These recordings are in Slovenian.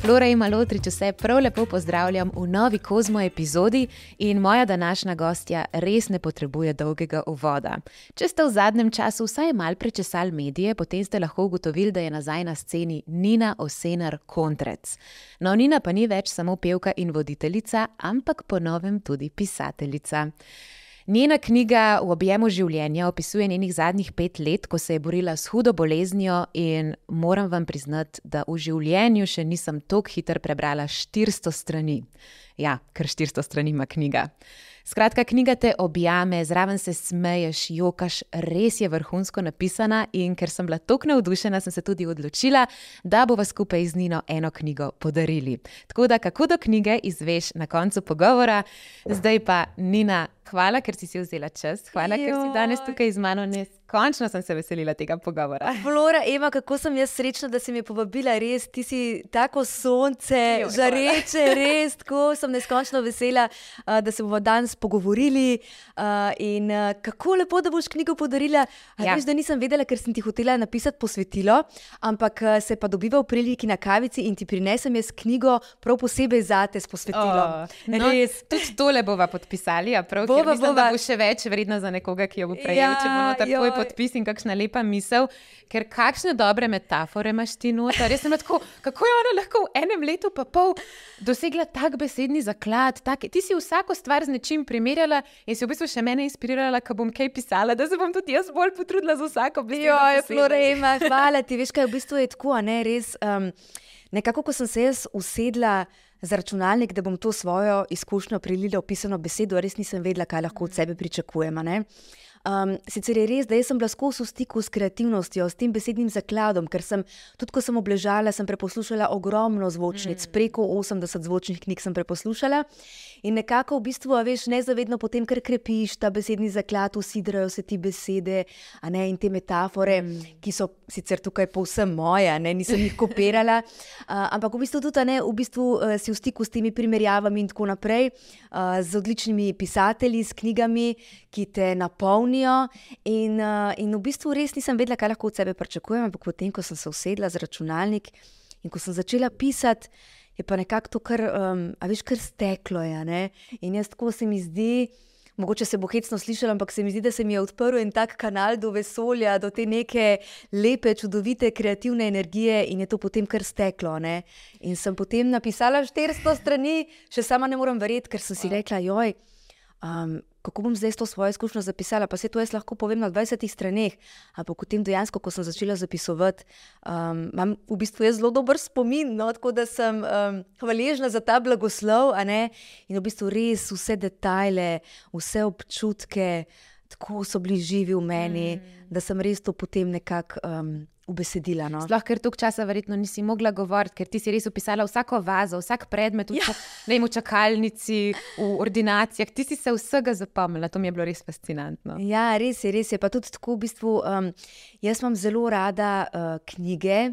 Flora in Malotrič, vse prav lepo pozdravljam v novi Kozmo epizodi in moja današnja gostja res ne potrebuje dolgega uvoda. Če ste v zadnjem času vsaj mal prečesali medije, potem ste lahko ugotovili, da je nazaj na sceni Nina Osenar Kontrec. No, Nina pa ni več samo pevka in voditeljica, ampak ponovem tudi pisateljica. Njena knjiga V objemu življenja opisuje njenih zadnjih pet let, ko se je borila s hudo boleznijo, in moram vam priznati, da v življenju še nisem tako hitro prebrala 400 strani. Ja, kar 400 strani ima knjiga. Skratka, knjiga te objame, zraven se smeješ, jokaš, res je vrhunsko napisana. In ker sem bila tako navdušena, sem se tudi odločila, da bova skupaj z Nino eno knjigo podarili. Tako da, kako do knjige izveš na koncu pogovora, zdaj pa Nina. Hvala, ker si si vzela čas, hvala, Joj. ker si danes tukaj z mano. Končno sem se veselila tega pogovora. Flora, Ema, kako sem jaz srečna, da si me povabila, res ti si tako sonce, žareče, res tako sem neskončno vesela, da se bomo danes pogovorili. In kako lepo, da boš knjigo podarila. Ja. Veš, da nisem vedela, ker sem ti hotela napisati posvetilo, ampak se pa dobiva v priliki na kavici in ti prinesem jaz knjigo prav posebej za te s posvetilom. Oh, no, tudi tole bova podpisali, a prav bova, mislim, bova. da bo še več vredno za nekoga, ki jo bo prejel, ja, če bo noter tvoj podpis in kakšna lepa misel, ker kakšne dobre metafore imaš ti noter. Res sem tako, kako je ona lahko v enem letu pa pol dosegla tak besedni zaklad. Tak, ti si vsako stvar z nečim primerjala in si v bistvu še mene inspirirala, ko bom kaj pisala, da se bom tudi jaz bolj potrudila za vsako besedo. Ja, Florema, hvala ti. Veš, kaj v bistvu je tako, ne res. Um, nekako, ko sem se jaz usedla. Za računalnik, da bom to svojo izkušnjo prilila v pisano besedo, res nisem vedela, kaj lahko od sebe pričakujemo. Um, sicer je res, da sem bila skozi v stiku s kreativnostjo, s tem besednim zakladom, ker sem tudi, ko sem obležala, sem preposlušala ogromno zvočnic, mm. preko 80 zvočnih knjig sem preposlušala. In nekako v bistvu, veš, nezavedno potem, ker krepiš ta besedni zaklad, usidrajo se ti besede ne, in te metafore, mm. ki so sicer tukaj povsem moje, ne, nisem jih kopirala. Uh, ampak v bistvu tudi ne, v bistvu, uh, si v stiku s temi primerjavami in tako naprej, uh, z odličnimi pisatelji, s knjigami, ki te napolnijo napolnijo. In, uh, in v bistvu res nisem vedela, kaj lahko od sebe pričakujem. Ampak potem, ko sem se usedla za računalnik in ko sem začela pisati, je pa nekako to, kar, um, a veš, kar steklo. Je, in jaz tako se mi zdi. Mogoče se bo hecno slišalo, ampak se mi zdi, da se mi je odprl en tak kanal do vesolja, do te neke lepe, čudovite, kreativne energije in je to potem kar steklo. Ne? In sem potem napisala 400 strani, še sama ne morem verjeti, ker sem si rekla, joj. Um, kako bom zdaj to svojo izkušnjo zapisala, pa se to jaz lahko povem na 20 straneh. Ampak potem dejansko, ko sem začela zapisovati, um, imam v bistvu zelo dober spomin, no, tako da sem um, hvaležna za ta blagoslov in v bistvu res vse detajle, vse občutke, tako so bili živi v meni, mm. da sem res to potem nekako. Um, ubesedila. No. Sploh, ker toliko časa verjetno nisi mogla govoriti, ker ti si res opisala vsako vazo, vsak predmet, ja. v, v čakalnici, v ordinacijah. Ti si se vsega zapomnila, to mi je bilo res fascinantno. Ja, res je, res je. Pa tudi tako v bistvu. Um, jaz imam zelo rada uh, knjige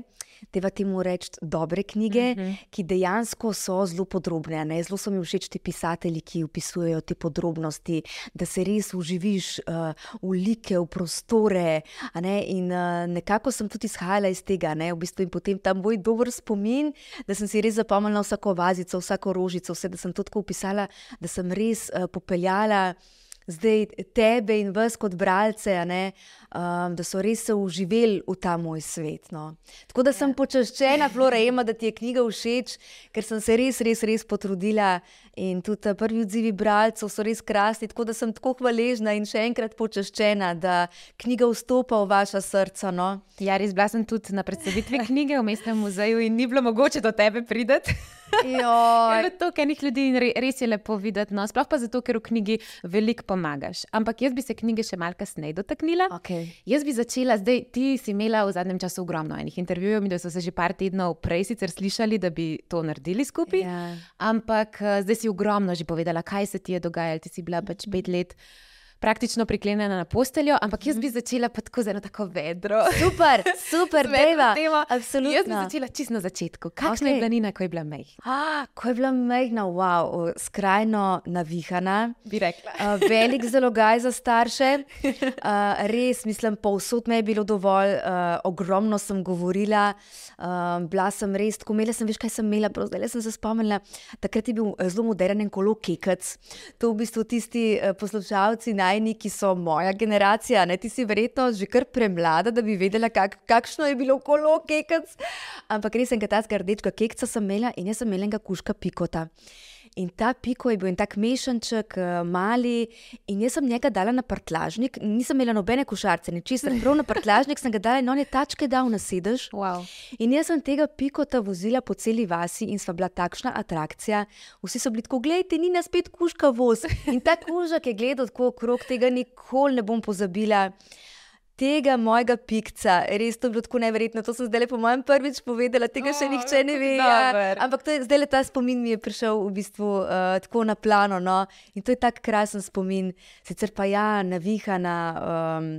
teva temu reči, dobre knjige, uh mhm. -huh. ki dejansko so zelo podrobne. Ne? Zelo so mi všeč ti pisatelji, ki opisujejo te podrobnosti, da se res uživiš uh, v like, v prostore. In uh, nekako sem tudi izhajala iz tega, ne? v bistvu in potem ta moj dober spomin, da sem si res zapomnila vsako vazico, vsako rožico, vse, da sem to tako opisala, da sem res uh, popeljala zdaj tebe in vas kot bralce, ne, um, da so res se uživeli v ta moj svet. No. Tako da sem ja. počaščena, Flora, Ema, da ti je knjiga všeč, ker sem se res, res, res potrudila. In tudi prvi odzivi bralcev so res krasni, tako da sem tako hvaležna in še enkrat počaščena, da knjiga vstopa v vaša srca. No. Ja, res bila sem tudi na predstavitvi knjige v mestnem muzeju in ni bilo mogoče do tebe priti. Ja, to, kar nekaj ljudi res je lepo videti, no, sploh pa zato, ker v knjigi veliko pomagaš. Ampak jaz bi se knjige še malce kasneje dotaknila. Okay. Jaz bi začela, zdaj ti si imela v zadnjem času ogromno enih intervjujev, mi so se že par tednov prej sicer slišali, da bi to naredili skupaj. Ja. Ampak eh, zdaj si ogromno že povedala, kaj se ti je dogajalo, ti si bila pač pet let praktično priklenjena na posteljo, ampak jaz bi začela pa tako z eno tako vedro. Super, super, deva. Absolutno. Jaz bi začela čisto na začetku. Kakšna okay. je bila Nina, ko je bila mehna? Ah, ko je bila mehna, wow, skrajno navihana. Bi rekla. Uh, velik zalogaj za starše. Uh, res, mislim, povsod me je bilo dovolj, uh, ogromno sem govorila, uh, bila sem res, tako imela sem, veš kaj sem imela, zdaj sem se spomnila. Takrat je bil zelo moderen kolo kekec. To v bistvu tisti uh, poslušalci najni, ki so moja generacija, ne ti si verjetno že kar premlada, da bi vedela, kak, kakšno je bilo kolo kekec. Ampak res ga ta zgardečka kekca sem imela in jaz sem imela enega kuška pikota. In ta piko je bil en tak mešanček, eh, mali, in jaz sem njega dala na prtlažnik, nisem imela nobene košarce, ničesar, prav na prtlažnik sem ga dala in on je tačke dal na sedež. Wow. In jaz sem tega pikota vozila po celi vasi in sva bila takšna atrakcija. Vsi so bili tako, gledajte, ni nas spet kuška voz. In ta kužak je gledal tako okrog, tega nikoli ne bom pozabila tega mojega pikca, res to je bilo tako neverjetno. To sem zdaj le po mojem prvič povedala, tega še nihče ne ve. Ja. Ampak je, zdaj le ta spomin mi je prišel v bistvu uh, tako na plano. No? In to je tako krasen spomin, sicer pa ja, navihana. Um,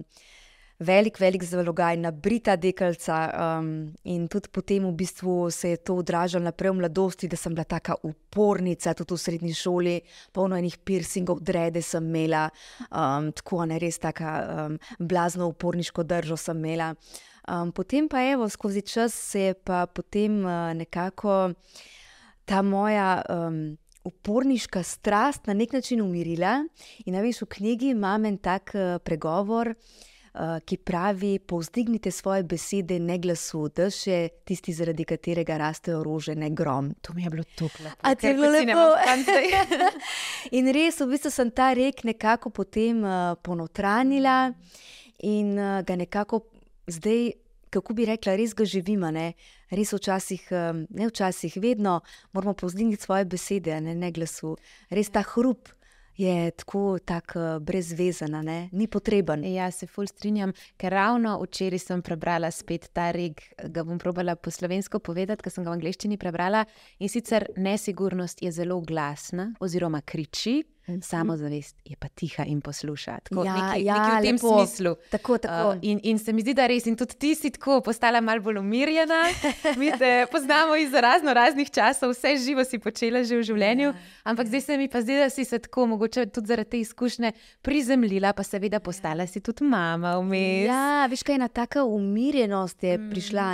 velik, velik zalogaj na Brita Dekalca. Um, in tudi potem v bistvu se je to odražalo naprej v mladosti, da sem bila taka upornica, tudi v srednji šoli, polno enih piercingov, drede sem imela, um, tako ne res tako um, blazno uporniško držo sem imela. Um, potem pa evo, skozi čas se je pa potem uh, nekako ta moja. Um, Uporniška strast na nek način umirila, in veš, v knjigi imam en tak uh, pregovor, ki pravi: Povzdignite svoje besede, ne glasu, da še tisti, zaradi katerega rastejo rože, ne grom. To mi je bilo tukaj. A ti je bilo lepo? in res, v bistvu sem ta rek nekako potem uh, ponotranila in uh, ga nekako zdaj. Kako bi rekla, res ga živimo, ne? res včasih, ne včasih, vedno moramo povzdigniti svoje besede, ne, ne glasu. Res ta hrup, je tako tak, uh, brezvezen, ni potreben. Ja, se ful strinjam, ker ravno včeraj sem prebrala spet ta rek, ga bom probala po slovensko povedati, ker sem ga v angleščini prebrala. In sicer nesigurnost je zelo glasna, oziroma kriči. Mhm. Samozavest je pa tiha in posluša. Tako, ja, nekaj, ja, nekaj v tem lepo. smislu. Tako, tako. Uh, in, in se mi zdi, da res. In tudi ti si tako postala malo bolj umirjena. Mi te poznamo iz razno raznih časov, vse živo si počela že v življenju. Ja, ampak ja. zdaj se mi pa zdi, da si se tako, mogoče tudi zaradi te izkušnje, prizemljila, pa seveda postala si tudi mama vmes. Ja, veš, kaj je ena taka umirjenost je mm. prišla.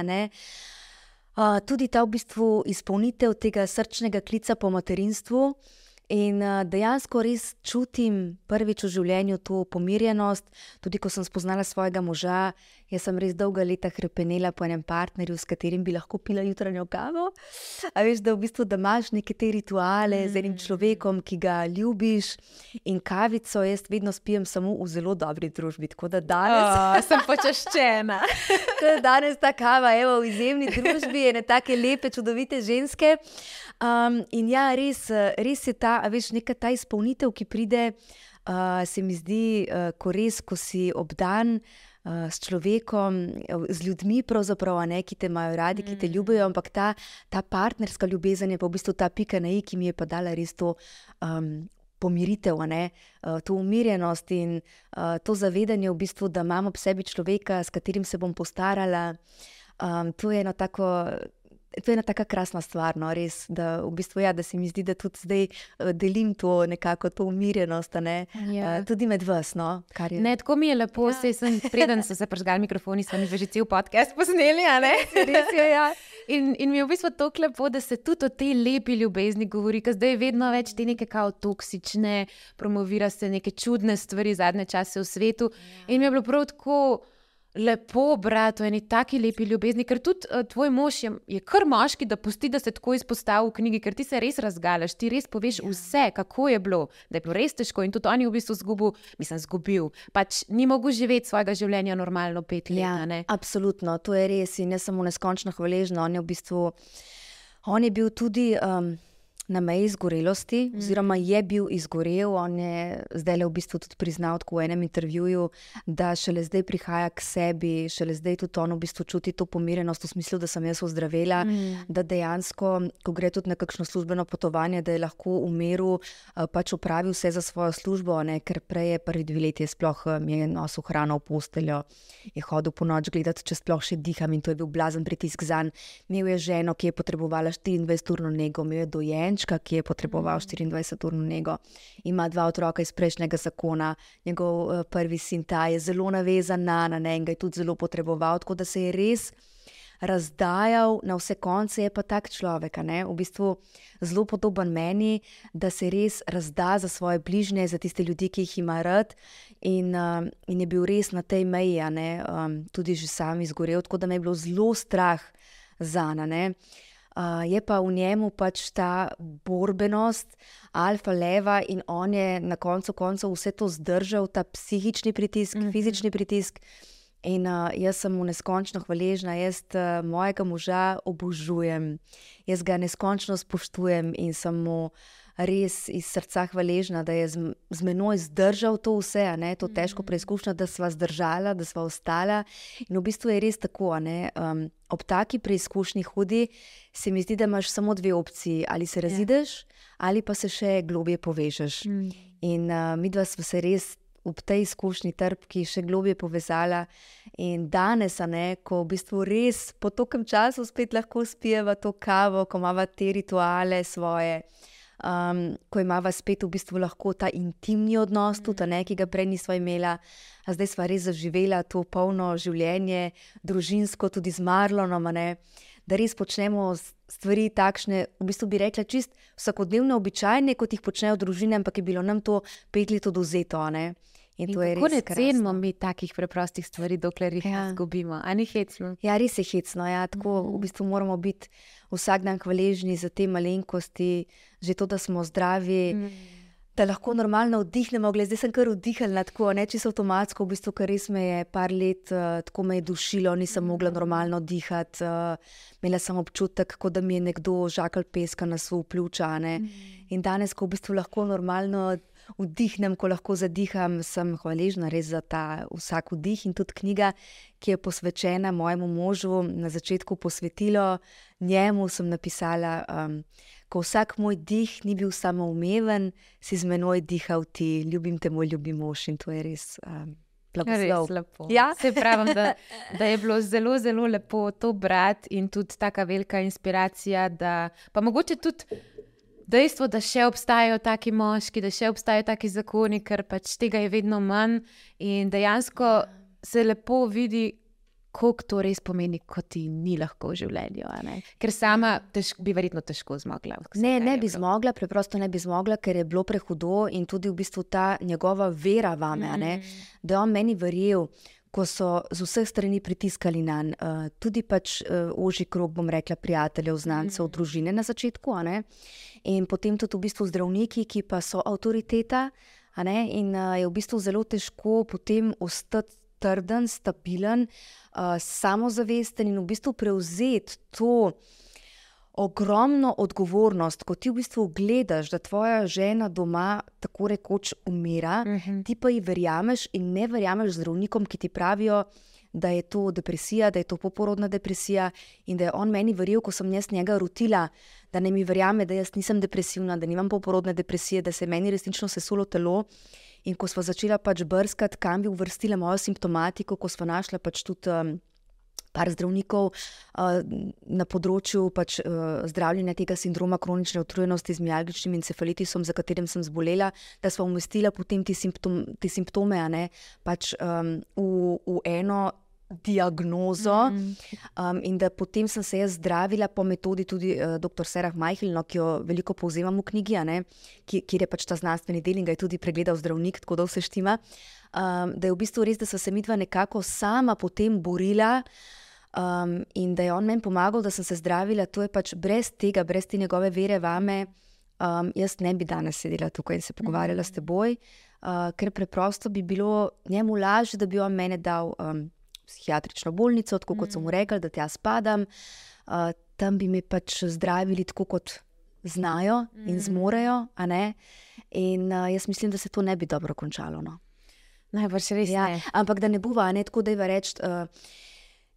Uh, tudi ta v bistvu izpolnitev tega srčnega klica po materinstvu. In uh, dejansko res čutim prvič v življenju to pomirjenost. Tudi ko sem spoznala svojega moža, jaz sem res dolga leta krepenela po enem partnerju, s katerim bi lahko pila jutranjo kavo. A veš, da v bistvu da imaš neke te rituale mm. z enim človekom, ki ga ljubiš. In kavico jaz vedno spijem samo v zelo dobri družbi. Tako da danes oh, sem počaščena. danes ta kava, evo, v izjemni družbi, ene take lepe, čudovite ženske. Um, in ja, res, res je ta, veš, neka ta izpolnitev, ki pride, uh, se mi zdi, uh, ko res, ko si obdan. Uh, s človekom, z ljudmi, ne, ki te imajo radi, ki te mm. ljubijo, ampak ta, ta partnerska ljubezen je pa v bistvu ta pika na i, ki mi je pa dala res to um, pomiritev, uh, to umirjenost in uh, to zavedanje, v bistvu, da imam ob sebi človeka, s katerim se bom postarala. Um, to je eno tako To je ena tako krasna stvar, no, res, da, v bistvu, ja, da se mi zdi, da tudi zdaj uh, delim to nekako to umirjenost, ne, ja. uh, tudi med vas. No, je... Ne, tako mi je lepo, ja. sem, preden so se pržgali mikrofoni, smo že cel podcast posneli. res je, ja. In, in mi je v bistvu tako lepo, da se tudi o tej lepi ljubezni govori, ker zdaj je vedno več te neke kao toksične, promovira se neke čudne stvari zadnje čase v svetu. Ja. In mi je bilo prav tako lepo brati o eni taki lepi ljubezni, ker tudi uh, tvoj mož je, je kar moški, da pusti, da se tako izpostavi v knjigi, ker ti se res razgalaš, ti res poveš ja. vse, kako je bilo, da je bilo res težko in tudi on je v bistvu zgubil, mislim, zgubil. Pač ni mogel živeti svojega življenja normalno pet let. Ja, absolutno, to je res in ne samo neskončno hvaležno. On je v bistvu, on je bil tudi. Um, na meji izgorelosti, mm. oziroma je bil izgorel. On je zdaj le v bistvu tudi priznal v enem intervjuju, da šele zdaj prihaja k sebi, šele zdaj tudi on v bistvu čuti to pomirenost, v smislu, da sem jaz ozdravila, mm. da dejansko, ko gre tudi na kakšno službeno potovanje, da je lahko v miru uh, pač opravil vse za svojo službo, ne? ker prej je prvi dve leti sploh um, je nosil hrano v posteljo, je hodil po noč gledati, če sploh še diham in to je bil blazen pritisk za njim. Imel je ženo, ki je potrebovala 24-urno nego, imel je dojen dojenčka, ki je potreboval 24-urno mm. nego. Ima dva otroka iz prejšnjega zakona, njegov uh, prvi sin ta je zelo navezan na njega in ga je tudi zelo potreboval, tako da se je res razdajal na vse konce. Je pa tak človek, ne? v bistvu zelo podoben meni, da se res razda za svoje bližnje, za tiste ljudi, ki jih ima rad. In, uh, in je bil res na tej meji, um, tudi že sam izgorel, tako da me je bilo zelo strah za njega je pa v njemu pač ta borbenost, alfa leva in on je na koncu koncev vse to zdržal, ta psihični pritisk, mm -hmm. fizični pritisk. In uh, jaz sem mu neskončno hvaležna, jaz uh, mojega moža obožujem, jaz ga neskončno spoštujem in sem mu res iz srca hvaležna, da je z, z menoj zdržal to vse, ne, to težko mm. preizkušnjo, da sva zdržala, da sva ostala. In v bistvu je res tako. Ne, um, ob taki preizkušnji hudi se mi zdi, da imaš samo dve opciji: ali se ja. razideš, ja. ali pa se še globje povežeš. Mm. In uh, mi dva smo se res. V tej izkušnji trpki še globje povezala, in danes, ne, ko v bistvu res po tokem času spet lahko spijeva to kavo, ko imamo te rituale svoje, uh, um, ko imamo spet v bistvu lahko ta intimni odnos, mm. tudi nekaj, ki ga prej nismo imeli, zdaj smo res zaživela to polno življenje, družinsko, tudi z Marlonom, da res počnemo stvari takšne, v bistvu bi rekla, čist vsakodnevne, običajne, kot jih počnejo družine, ampak je bilo nam to pet let oduzeto. In to in je res. Ne cenimo mi takih preprostih stvari, dokler jih ja. izgubimo. Ja. Ja, res je hecno. Ja. Tako, mm -hmm. V bistvu moramo biti vsak dan hvaležni za te malenkosti, že to, da smo zdravi. Mm -hmm. Da lahko normalno vdihnemo, zdaj sem kar vdihnila, tako ne čisto avtomatsko, v bistvu, ker res me je par let uh, tako me je dušilo, nisem mogla mhm. normalno dihati. Uh, imela sem občutek, kot da mi je nekdo žakal peska na svoj pljuča. Mm. In danes, ko v bistvu lahko normalno vdihnem, ko lahko zadiham, sem hvaležna res za ta vsak vdih in tudi knjiga, ki je posvečena mojemu možu, na začetku posvetilo njemu, sem napisala. Um, Ko vsak moj dih ni bil samo umeven, si z menoj dihal ti, ljubim te, moj ljubi mož in to je res. Um, Res lepo. Ja, se pravi, da, da je bilo zelo, zelo lepo to brati in tudi tako velika inspiracija. Da, pa mogoče tudi dejstvo, da še obstajajo taki moški, da še obstajajo taki zakoni, ker pač tega je vedno manj in dejansko se lepo vidi. Kako to res pomeni, ko ti ni lahko v življenju? Ker sama tež, bi verjetno težko zmogla. Ne, ne bi zmogla, preprosto ne bi zmogla, ker je bilo prehudo in tudi v bistvu ta njegova vera vame, mm. da je on meni verjel, ko so z vseh strani pritiskali na njega, uh, tudi pač uh, oži krog, bom rekla, prijateljev, znancev, mm. družine na začetku in potem tudi v bistvu zdravniki, ki pa so avtoriteta. In uh, je v bistvu zelo težko potem ostati trden, stabilen, uh, samozavesten in v bistvu prevzeti to ogromno odgovornost, ko ti v bistvu gledaš, da tvoja žena doma tako rekoč umira, uh mhm. -huh. ti pa ji verjameš in ne verjameš zdravnikom, ki ti pravijo da je to depresija, da je to poporodna depresija in da je on meni verjel, ko sem jaz njega rutila, da ne mi verjame, da jaz nisem depresivna, da nimam poporodne depresije, da se meni resnično sesulo telo. In ko smo začeli pač brskati, kam bi uvrstila mojo simptomatiko, ko smo našli pač tudi. Um, Par zdravnikov uh, na področju pač, uh, zdravljenja tega sindroma kronične utrujenosti z mialgičnim encefalitisom, za katerim sem zbolela, da smo umestili potem te, simptom, te simptome ne, pač, um, v, v eno diagnozo. Mm -hmm. um, in da potem sem se jaz zdravila po metodi tudi uh, dr. Serah Majhlino, ki jo veliko povzemam v knjigi, ki, kjer je pač ta znanstveni del in ga je tudi pregledal zdravnik, tako da vse štima. Um, da je v bistvu res, da so se mi dva nekako sama potem borila. Um, in da je on meni pomagal, da sem se zdravila, to je pač brez tega, brez te njegove vere vame, um, jaz ne bi danes sedela tukaj in se pogovarjala mm -hmm. s teboj, uh, ker preprosto bi bilo njemu lažje, da bi on meni dal um, psihiatrično bolnico, tako kot mm. sem mu rekel, da tja spadam. Uh, tam bi me pač zdravili, tako kot znajo in zmorejo. In uh, jaz mislim, da se to ne bi dobro končalo. No. Najbrž res Ja, ne. ampak da ne bo ne tako, da je reči. Uh,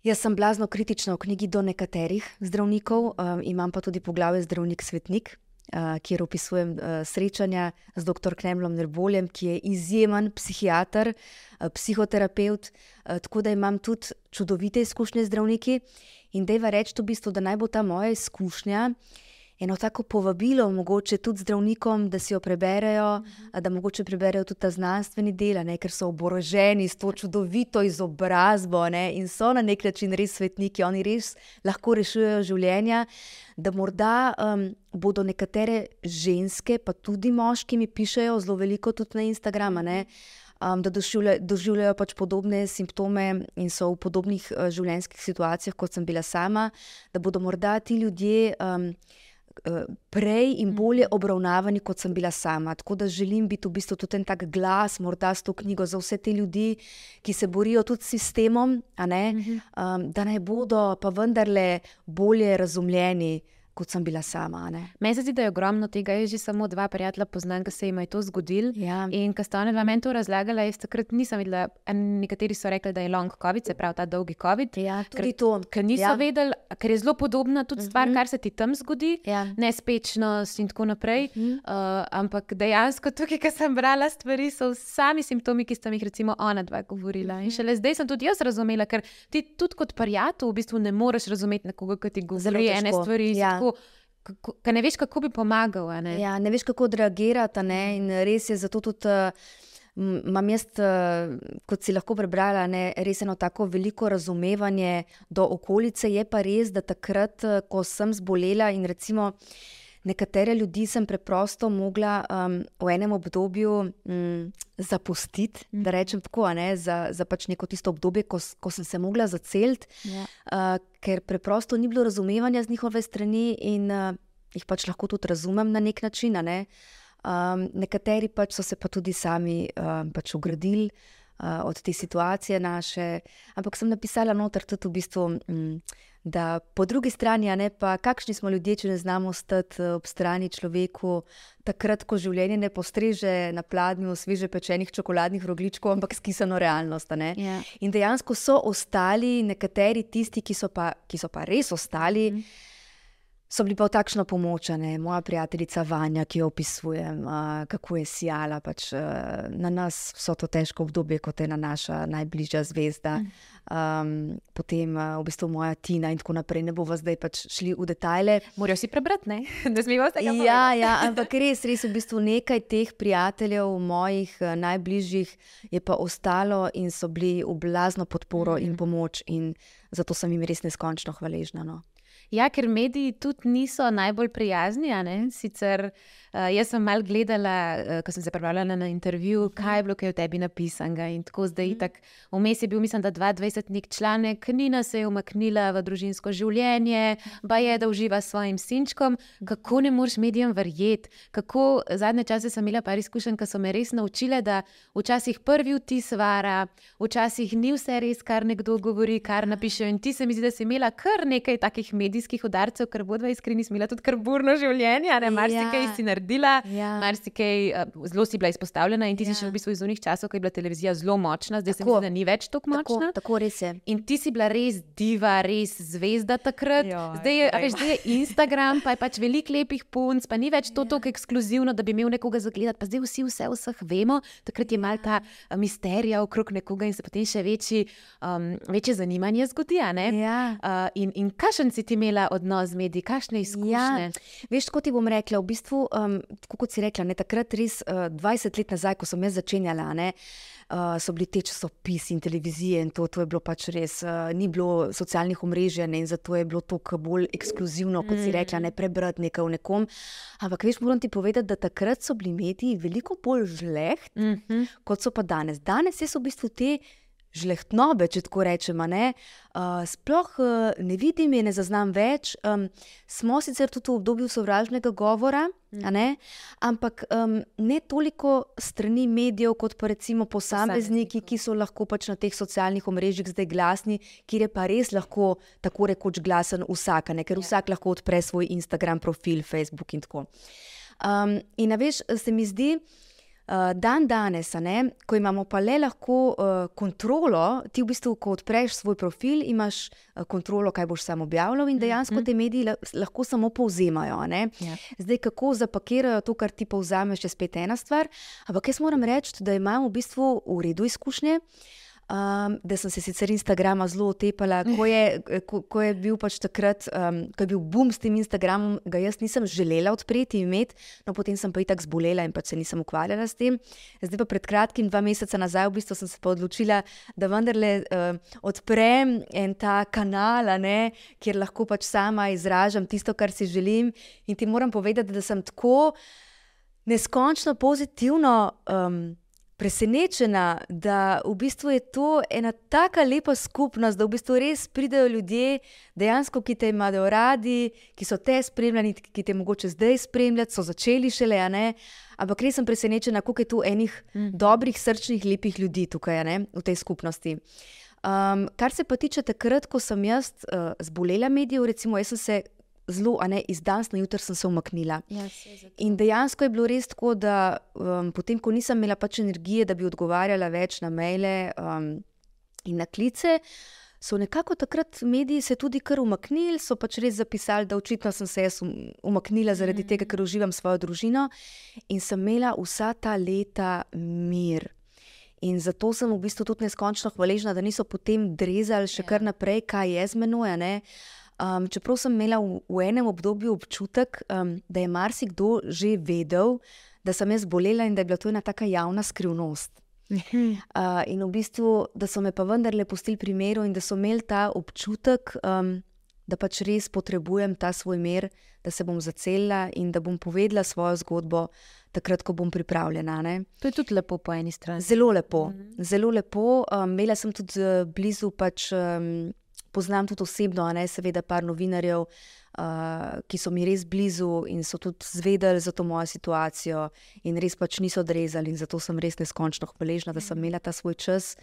jaz sem blazno kritična v knjigi do nekaterih zdravnikov, um, imam pa tudi poglavje Zdravnik svetnik, uh, kjer opisujem uh, srečanja z dr. Kremlom Nerboljem, ki je izjemen psihiater, uh, psihoterapeut, uh, tako da imam tudi čudovite izkušnje z zdravniki. In dejva reči, v bistvu, da naj bo ta moja izkušnja eno tako povabilo, mogoče tudi zdravnikom, da si jo preberejo, a da mogoče preberejo tudi ta znanstveni del, ker so oboroženi s to čudovito izobrazbo ne, in so na nek način res svetniki, oni res lahko rešujejo življenja. Da morda um, bodo nekatere ženske, pa tudi moški, mi pišejo zelo veliko tudi na Instagramu, um, da doživlja, doživljajo pač podobne simptome in so v podobnih uh, življenjskih situacijah, kot sem bila sama, da bodo morda ti ljudje. Um, Prej in bolje obravnavani, kot sem bila sama. Tako da želim biti v bistvu tudi en tak glas, morda s to knjigo za vse te ljudi, ki se borijo tudi s sistemom, ne, um, da naj bodo pa vendarle bolje razumljeni, kot sem bila sama. Meni se zdi, da je ogromno tega. Jaz že samo dva prijatelja poznam, ki se jim je to zgodilo. Ja. In ko sta ona dva meni to razlagala, jaz takrat nisem videla. Nekateri so rekli, da je long COVID, se pravi ta dolgi COVID. Ja, tudi to. Ker niso Ja. vedeli, ker je zelo podobna tudi stvar, kar se ti tam zgodi, Ja. nespečnost in tako naprej. Uh, ampak dejansko tukaj, ko sem brala stvari, so sami simptomi, ki sta mi jih recimo ona dva govorila. In šele zdaj sem tudi jaz razumela, ker ti tudi kot prijatelj v bistvu ne moreš razumeti nekoga, ki ti govori ene stvari. ja. tako, kako- Ker ne veš, kako bi pomagal. Ne? Ja, ne veš, kako odreagirati. a Ne? In res je zato tudi. Imam jaz, kot si lahko prebrala, ne, res eno tako veliko razumevanje do okolice. Je pa res, da takrat, ko sem zbolela in recimo nekatere ljudi sem preprosto mogla um, v enem obdobju um, zapustiti, da rečem tako, ne, za, za pač neko tisto obdobje, ko, ko sem se mogla zaceliti, Ja. uh, ker preprosto ni bilo razumevanja z njihove strani in uh, jih pač lahko tudi razumem na nek način. Ne? Um, nekateri pač so se pa tudi sami um, pač ugradili uh, od te situacije naše, ampak sem napisala noter tudi v bistvu. Um, Da po drugi strani, ne pa kakšni smo ljudje, če ne znamo stati eh, ob strani človeku, takrat, ko življenje ne postreže na pladnju sveže pečenih čokoladnih rogličkov, ampak skisano realnost. ne. Ja. In dejansko so ostali nekateri tisti, ki so pa, ki so pa res ostali. Mm. So bili pa v takšno pomoč, ne moja prijateljica Vanja, ki jo opisujem, uh, kako je sijala pač, uh, na nas vso to težko obdobje, kot je na naša najbližja zvezda. Um, potem uh, v bistvu moja Tina in tako naprej. Ne bomo zdaj pač šli v detajle. Morajo si prebrati, ne, ne smemo vsega. Ja, ja, ampak res, res v bistvu nekaj teh prijateljev, mojih eh, najbližjih, je pa ostalo in so bili v blazno podporo in pomoč, in zato sem jim res neskončno hvaležna. No. Ja, ker mediji tudi niso najbolj prijazni. Sicer uh, jaz sem mal gledala, uh, ko sem se pripravljala na intervju, kaj je bilo kaj o tebi napisanega. In tako zdaj, tako vmes je bil, mislim, da 22 nek članek, Nina se je umaknila v družinsko življenje, ba je, da uživa s svojim sinčkom. Kako ne moreš medijem verjeti? Kako zadnje čase sem imela par izkušenj, ki so me res naučile, da včasih prvi vtis vara, včasih ni vse res, kar nekdo govori, kar napišejo. In ti se mi zdi, da si imela kar nekaj takih medijskih udarcev, ker bodva iskreni, imela tudi kar burno življenje, ne marsikaj Ja. si naredila, Ja. marsikaj uh, zelo si bila izpostavljena in ti ja. si Ja. še v bistvu iz unih časov, ko je bila televizija zelo močna, zdaj se mi Tako. zdi, da ni več tako Tako, močna. tako res je. In ti si bila res diva, res zvezda takrat. Joj, Zdaj je, veš, zdaj je Instagram, pa je pač veliko lepih punc, pa ni več to tako ekskluzivno, da bi imel nekoga zagledati. Pa zdaj vsi vse vseh vemo, takrat je mal ta a, misterija okrog nekoga in se potem še večji, um, večje zanimanje zgodi. Ja. Uh, in, in kakšen si ti imela odnos z mediji, kakšne izkušnje? Ja, veš, kot ti bom rekla, v bistvu, um, kot si rekla, ne, takrat res uh, 20 let nazaj, ko sem jaz začenjala, ne, uh, so bili te časopisi in televizije in to, to je bilo pač res, uh, ni bilo socialnih omrežij ne, in zato je bilo to bolj ekskluzivno, kot si rekla, ne prebrati nekaj o nekom. Ampak veš, moram ti povedati, da takrat so bili mediji veliko bolj žleht, Mm -hmm. kot so pa danes. Danes so v bistvu te žlehtnobe, če tako rečemo. Ne? Uh, sploh uh, ne vidim in ne zaznam več. Um, smo sicer tudi v obdobju sovražnega govora, mm. ampak um, ne toliko strani medijev, kot pa recimo posamezniki, ki so lahko pač na teh socialnih omrežjih zdaj glasni, kjer je pa res lahko tako rekoč glasen vsak, ne? ker ja. vsak lahko odpre svoj Instagram profil, Facebook in tako. Um, in veš, se mi zdi. Uh, dan danes, ne, ko imamo pa le lahko uh, kontrolo, ti v bistvu, ko odpreš svoj profil, imaš uh, kontrolo, kaj boš sam objavljal, in dejansko mm -hmm. te mediji lahko samo povzemajo. Ja. Zdaj, kako zapakirajo to, kar ti povzameš, je spet ena stvar. Ampak jaz moram reči, da imam v bistvu v redu izkušnje. Um, da sem se sicer Instagrama zelo otepala, ko je, ko, ko je bil pač takrat, um, ko je bil boom s tem Instagramom, ga jaz nisem želela odpreti in imeti, no potem sem pa itak zbolela in pač se nisem ukvarjala s tem. Zdaj pa pred kratkim, dva meseca nazaj, v bistvu sem se pa odločila, da vendarle uh, odprem en ta kanal, ne, kjer lahko pač sama izražam tisto, kar si želim. In ti moram povedati, da sem tako neskončno pozitivno. Um, presenečena, da v bistvu je to ena tako lepa skupnost, da v bistvu res pridejo ljudje, dejansko, ki te imajo radi, ki so te spremljali, ki te mogoče zdaj spremljati, so začeli šele. Ampak res sem presenečena, koliko je tu enih mm. dobrih, srčnih, lepih ljudi tukaj ne, v tej skupnosti. Um, kar se pa tiče takrat, ko sem jaz uh, zbolela medijev, recimo, jaz sem se zelo, a ne iz danes na jutro sem se umaknila. Ja, in dejansko je bilo res tako, da um, potem, ko nisem imela pač energije, da bi odgovarjala več na maile um, in na klice. So nekako takrat mediji se tudi kar umaknili, so pač res zapisali, da očitno sem se jaz um, umaknila zaradi mm. tega, ker uživam svojo družino in sem imela vsa ta leta mir. In zato sem v bistvu tudi neskončno hvaležna, da niso potem drezali še ja. kar naprej, kaj je z menoj. Um, čeprav sem imela v, v enem obdobju občutek, um, da je marsikdo že vedel, da sem jaz bolela in da je bila to ena tako javna skrivnost. Uh, in v bistvu, da so me pa vendarle pustili pri miru in da so imeli ta občutek, um, da pač res potrebujem ta svoj mir, da se bom zacelila in da bom povedala svojo zgodbo, takrat, ko bom pripravljena. Ne? To je tudi lepo po eni strani. Zelo lepo. Mm. Zelo lepo. Um, imela sem tudi uh, blizu pač. Um, poznam tudi osebno, ne seveda, par novinarjev, uh, ki so mi res blizu in so tudi zvedeli za to mojo situacijo in res pač niso odrezali. In zato sem res neskončno hvaležna, da sem imela ta svoj čas,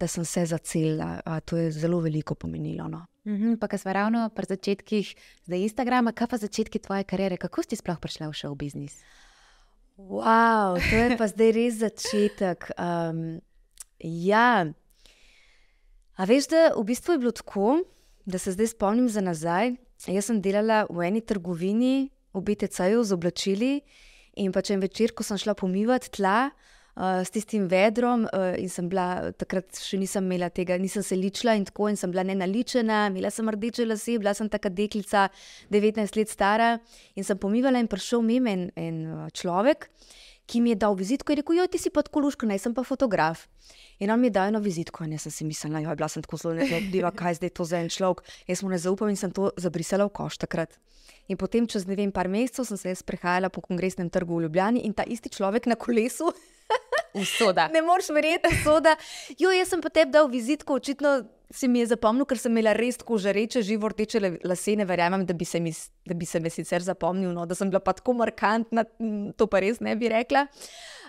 da sem se zacelila. Uh, to je zelo veliko pomenilo. No. Mhm, pa, kar smo ravno pri začetkih zdaj Instagrama, kaj pa začetki tvoje kariere, kako si sploh prišla v šov biznis? Wow, to je pa zdaj res začetek. Um, ja. A veš, da v bistvu je bilo tako, da se zdaj spomnim za nazaj. Jaz sem delala v eni trgovini, v BTC-ju z oblačili, in pač en večer, ko sem šla pomivati tla uh, s tistim vedrom, uh, in sem bila takrat še nisem imela tega, nisem se ličila in tako, in sem bila nenaličena, imela sem rdeče lase, bila sem taka deklica, 19 let stara, in sem pomivala in prišel mimo en, en človek, ki mi je dal vizitko in rekel: Jo, ti si pa tako luška, naj sem pa fotograf. In on mi je dal eno vizitko, in jaz sem si mislila, da je bila sem tako zelo nezaupna, kaj zdaj to za en človek. Jaz mu ne zaupam in sem to zabrisala v koš takrat. In potem, čez ne vem, par mesecev, sem se sprehajala po kongresnem trgu v Ljubljani in ta isti človek na kolesu. Usoda. ne moreš verjeti, soda. Jo, jaz sem pa tebi dal vizitko, očitno si mi je zapomnil, ker sem imela res tako žareče, živo rdeče lase. Ne verjamem, da bi se mi, da bi se mi sicer zapomnil, no, da sem bila pa tako markantna, to pa res ne bi rekla.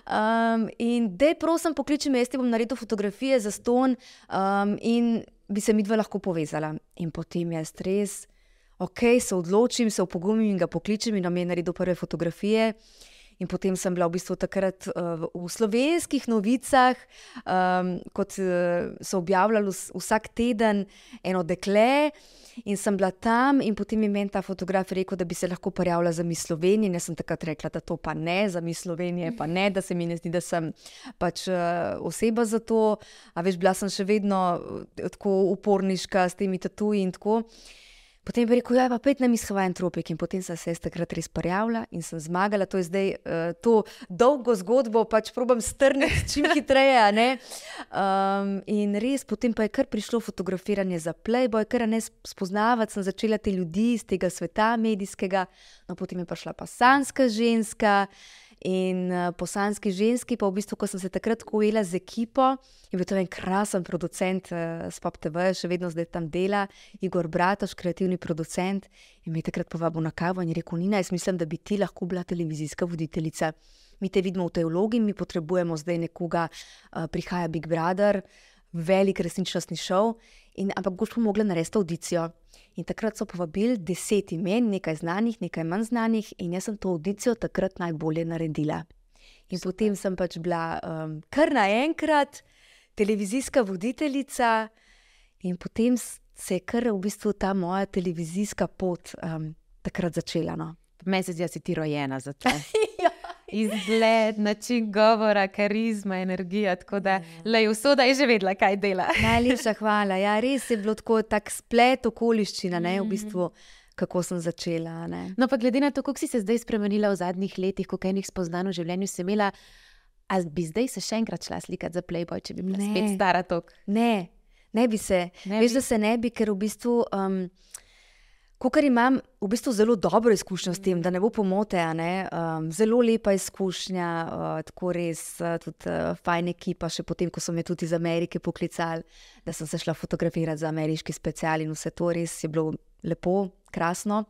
Um, in da prosim, pokliči me, jaz ti bom naredil fotografije za ston um, in bi se mi dva lahko povezala. In potem jaz res, ok, se odločim, se opogumim in ga pokličem in nam je naredil prve fotografije. In potem sem bila v bistvu takrat uh, v slovenskih novicah, um, kot uh, so objavljali vsak teden eno dekle. In sem bila tam, in potem je meni ta fotograf rekel, da bi se lahko prijavila za mis Slovenije. Jaz sem takrat rekla, da to pa ne, za mis Slovenije, pa ne, da se mi ne zdi, da sem pač uh, oseba za to. A veš, bila sem še vedno tako uporniška s temi tatuji in tako. Potem je rekel, da ja, je pa pet na mishovajen tropik, in potem sem se takrat res prijavila in sem zmagala. To je zdaj uh, to dolgo zgodbo, pač probujem strniti čim hitreje. Um, in res, potem pa je kar prišlo fotografiranje za Playboy, kar ne spoznavati, sem začela te ljudi iz tega sveta medijskega, no potem je prišla pa sanska ženska. In uh, posanski ženski, pa v bistvu, ko sem se takrat ujela z ekipo, je bil to en krasen producent uh, s Pop TV, še vedno zdaj tam dela, Igor Bratoš, kreativni producent. In me je takrat povabil na kavo in je rekel: Nina, jaz mislim, da bi ti lahko bila televizijska voditeljica. Mi te vidimo v tej vlogi, mi potrebujemo zdaj nekoga, uh, prihaja Big Brother, velik resničnostni šov. In, ampak pa mogla narediti audicijo. In takrat so povabili deset imen, nekaj znanih, nekaj manj znanih, in jaz sem to audicijo takrat najbolje naredila. In potem sem pač bila um, kar naenkrat televizijska voditeljica, in potem se je kar v bistvu ta moja televizijska pot um, takrat začela. No. Meni se zdi, da si ti rojena za to. ja izgled, način govora, karizma, energija. Tako da le usoda je že vedela, kaj dela. Najlepša hvala. Ja, res je bilo tako tak splet okoliščina, ne, v mhm. bistvu. Kako sem začela. Ne. No, pa glede na to, kako si se zdaj spremenila v zadnjih letih, koliko enih spoznanj v življenju si imela, ali bi zdaj se še enkrat šla slikati za Playboy, če bi bila ne. spet stara tok? Ne, ne bi se. Ne Veš, bi. da se ne bi, ker v bistvu. Um, Ker imam v bistvu zelo dobro izkušnjo s tem, da ne bo pomote, ne? Um, zelo lepa izkušnja, uh, tako res, uh, tudi uh, fajn ekipa, še potem, ko so me tudi iz Amerike poklicali, da sem se šla fotografirati za ameriški special in vse to res je bilo lepo, krasno.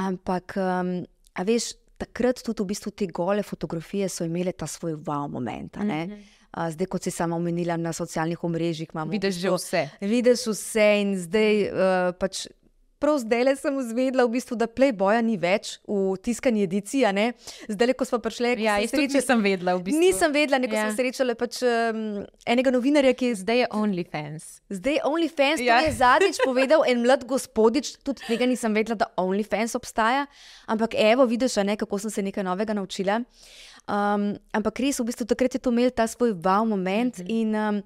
Ampak, um, a veš, takrat tudi v bistvu te gole fotografije so imele ta svoj wow moment. Mm -hmm. Zdaj, kot si sama omenila na socialnih omrežjih, imamo vidiš že vse. Vidiš vse in zdaj uh, pač prav zdaj sem izvedela, v bistvu, da Playboya ni več v tiskani ediciji. Zdaj, ko smo prišli, ja, sreče, nisem vedela. V bistvu. Nisem vedela, neko ja. sem srečala pač, um, enega novinarja, ki je zdaj OnlyFans. Zdaj je OnlyFans, ja. to je zadnjič povedal en mlad gospodič, tudi tega nisem vedela, da OnlyFans obstaja. Ampak evo, vidiš, ne, kako sem se nekaj novega naučila. Um, ampak res, v bistvu, takrat je to imel ta svoj wow moment. Mm -hmm. in, um,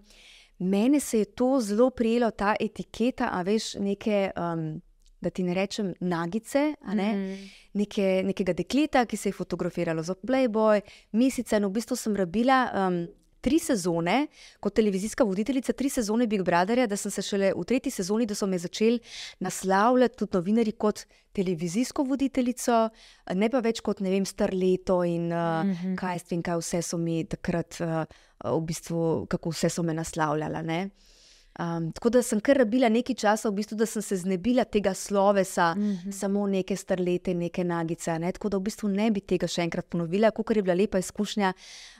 Mene se je to zelo prijelo, ta etiketa, a veš, neke um, da ti ne rečem nagice, ne? mm -hmm. Neke, nekega dekleta, ki se je fotografiralo za Playboy, mesece. No, v bistvu sem rabila um, tri sezone kot televizijska voditeljica, tri sezone Big Brotherja, da sem se šele v tretji sezoni, da so me začeli naslavljati tudi novinari kot televizijsko voditeljico, ne pa več kot ne vem, star leto in uh, mm -hmm. kaj, vem, kaj vse so mi takrat, uh, v bistvu, kako vse so me naslavljali. Um, tako da sem kar rabila nekaj časa, v bistvu, da sem se znebila tega slovesa, mm -hmm. samo neke starlete, neke nagice. Ne? Tako da v bistvu ne bi tega še enkrat ponovila, kot je bila lepa izkušnja.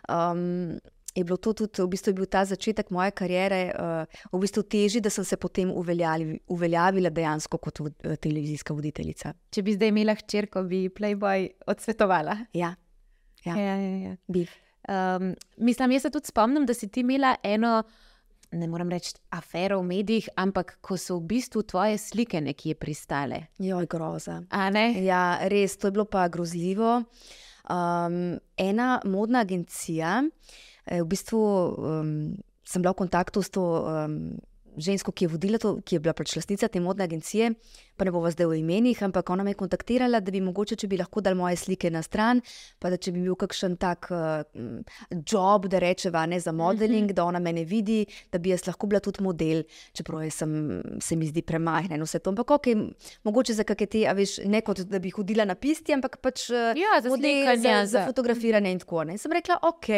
Um, je bilo to tudi, v bistvu je bil ta začetek moje kariere, uh, v bistvu težji, da sem se potem uveljavila, uveljavila dejansko kot uh, televizijska voditeljica. Če bi zdaj imela hčerko, bi Playboy odsvetovala. Ja, ja. ja, ja, ja. bi. Um, mislim, jaz se tudi spomnim, da si ti imela eno ne morem reči, afero v medijih, ampak ko so v bistvu tvoje slike nekje pristale. Joj, groza. Ja, res, to je bilo pa grozljivo. Um, ena modna agencija, eh, v bistvu um, sem bila v kontaktu s to um, žensko, ki je vodila to, ki je bila pač lastnica te modne agencije pa ne bova zdaj v imenih, ampak ona me je kontaktirala, da bi mogoče, če bi lahko dal moje slike na stran, pa da če bi bil kakšen tak uh, job, da rečeva ne za modeling, mm -hmm. da ona me vidi, da bi jaz lahko bila tudi model, čeprav sem, se mi zdi premajhna in vse to. Ampak ok, mogoče za kakšne te, a veš, ne kot da bi hodila na pisti, ampak pač eh, ja, za, model, za, za fotografiranje in tako naprej. In sem rekla, ok.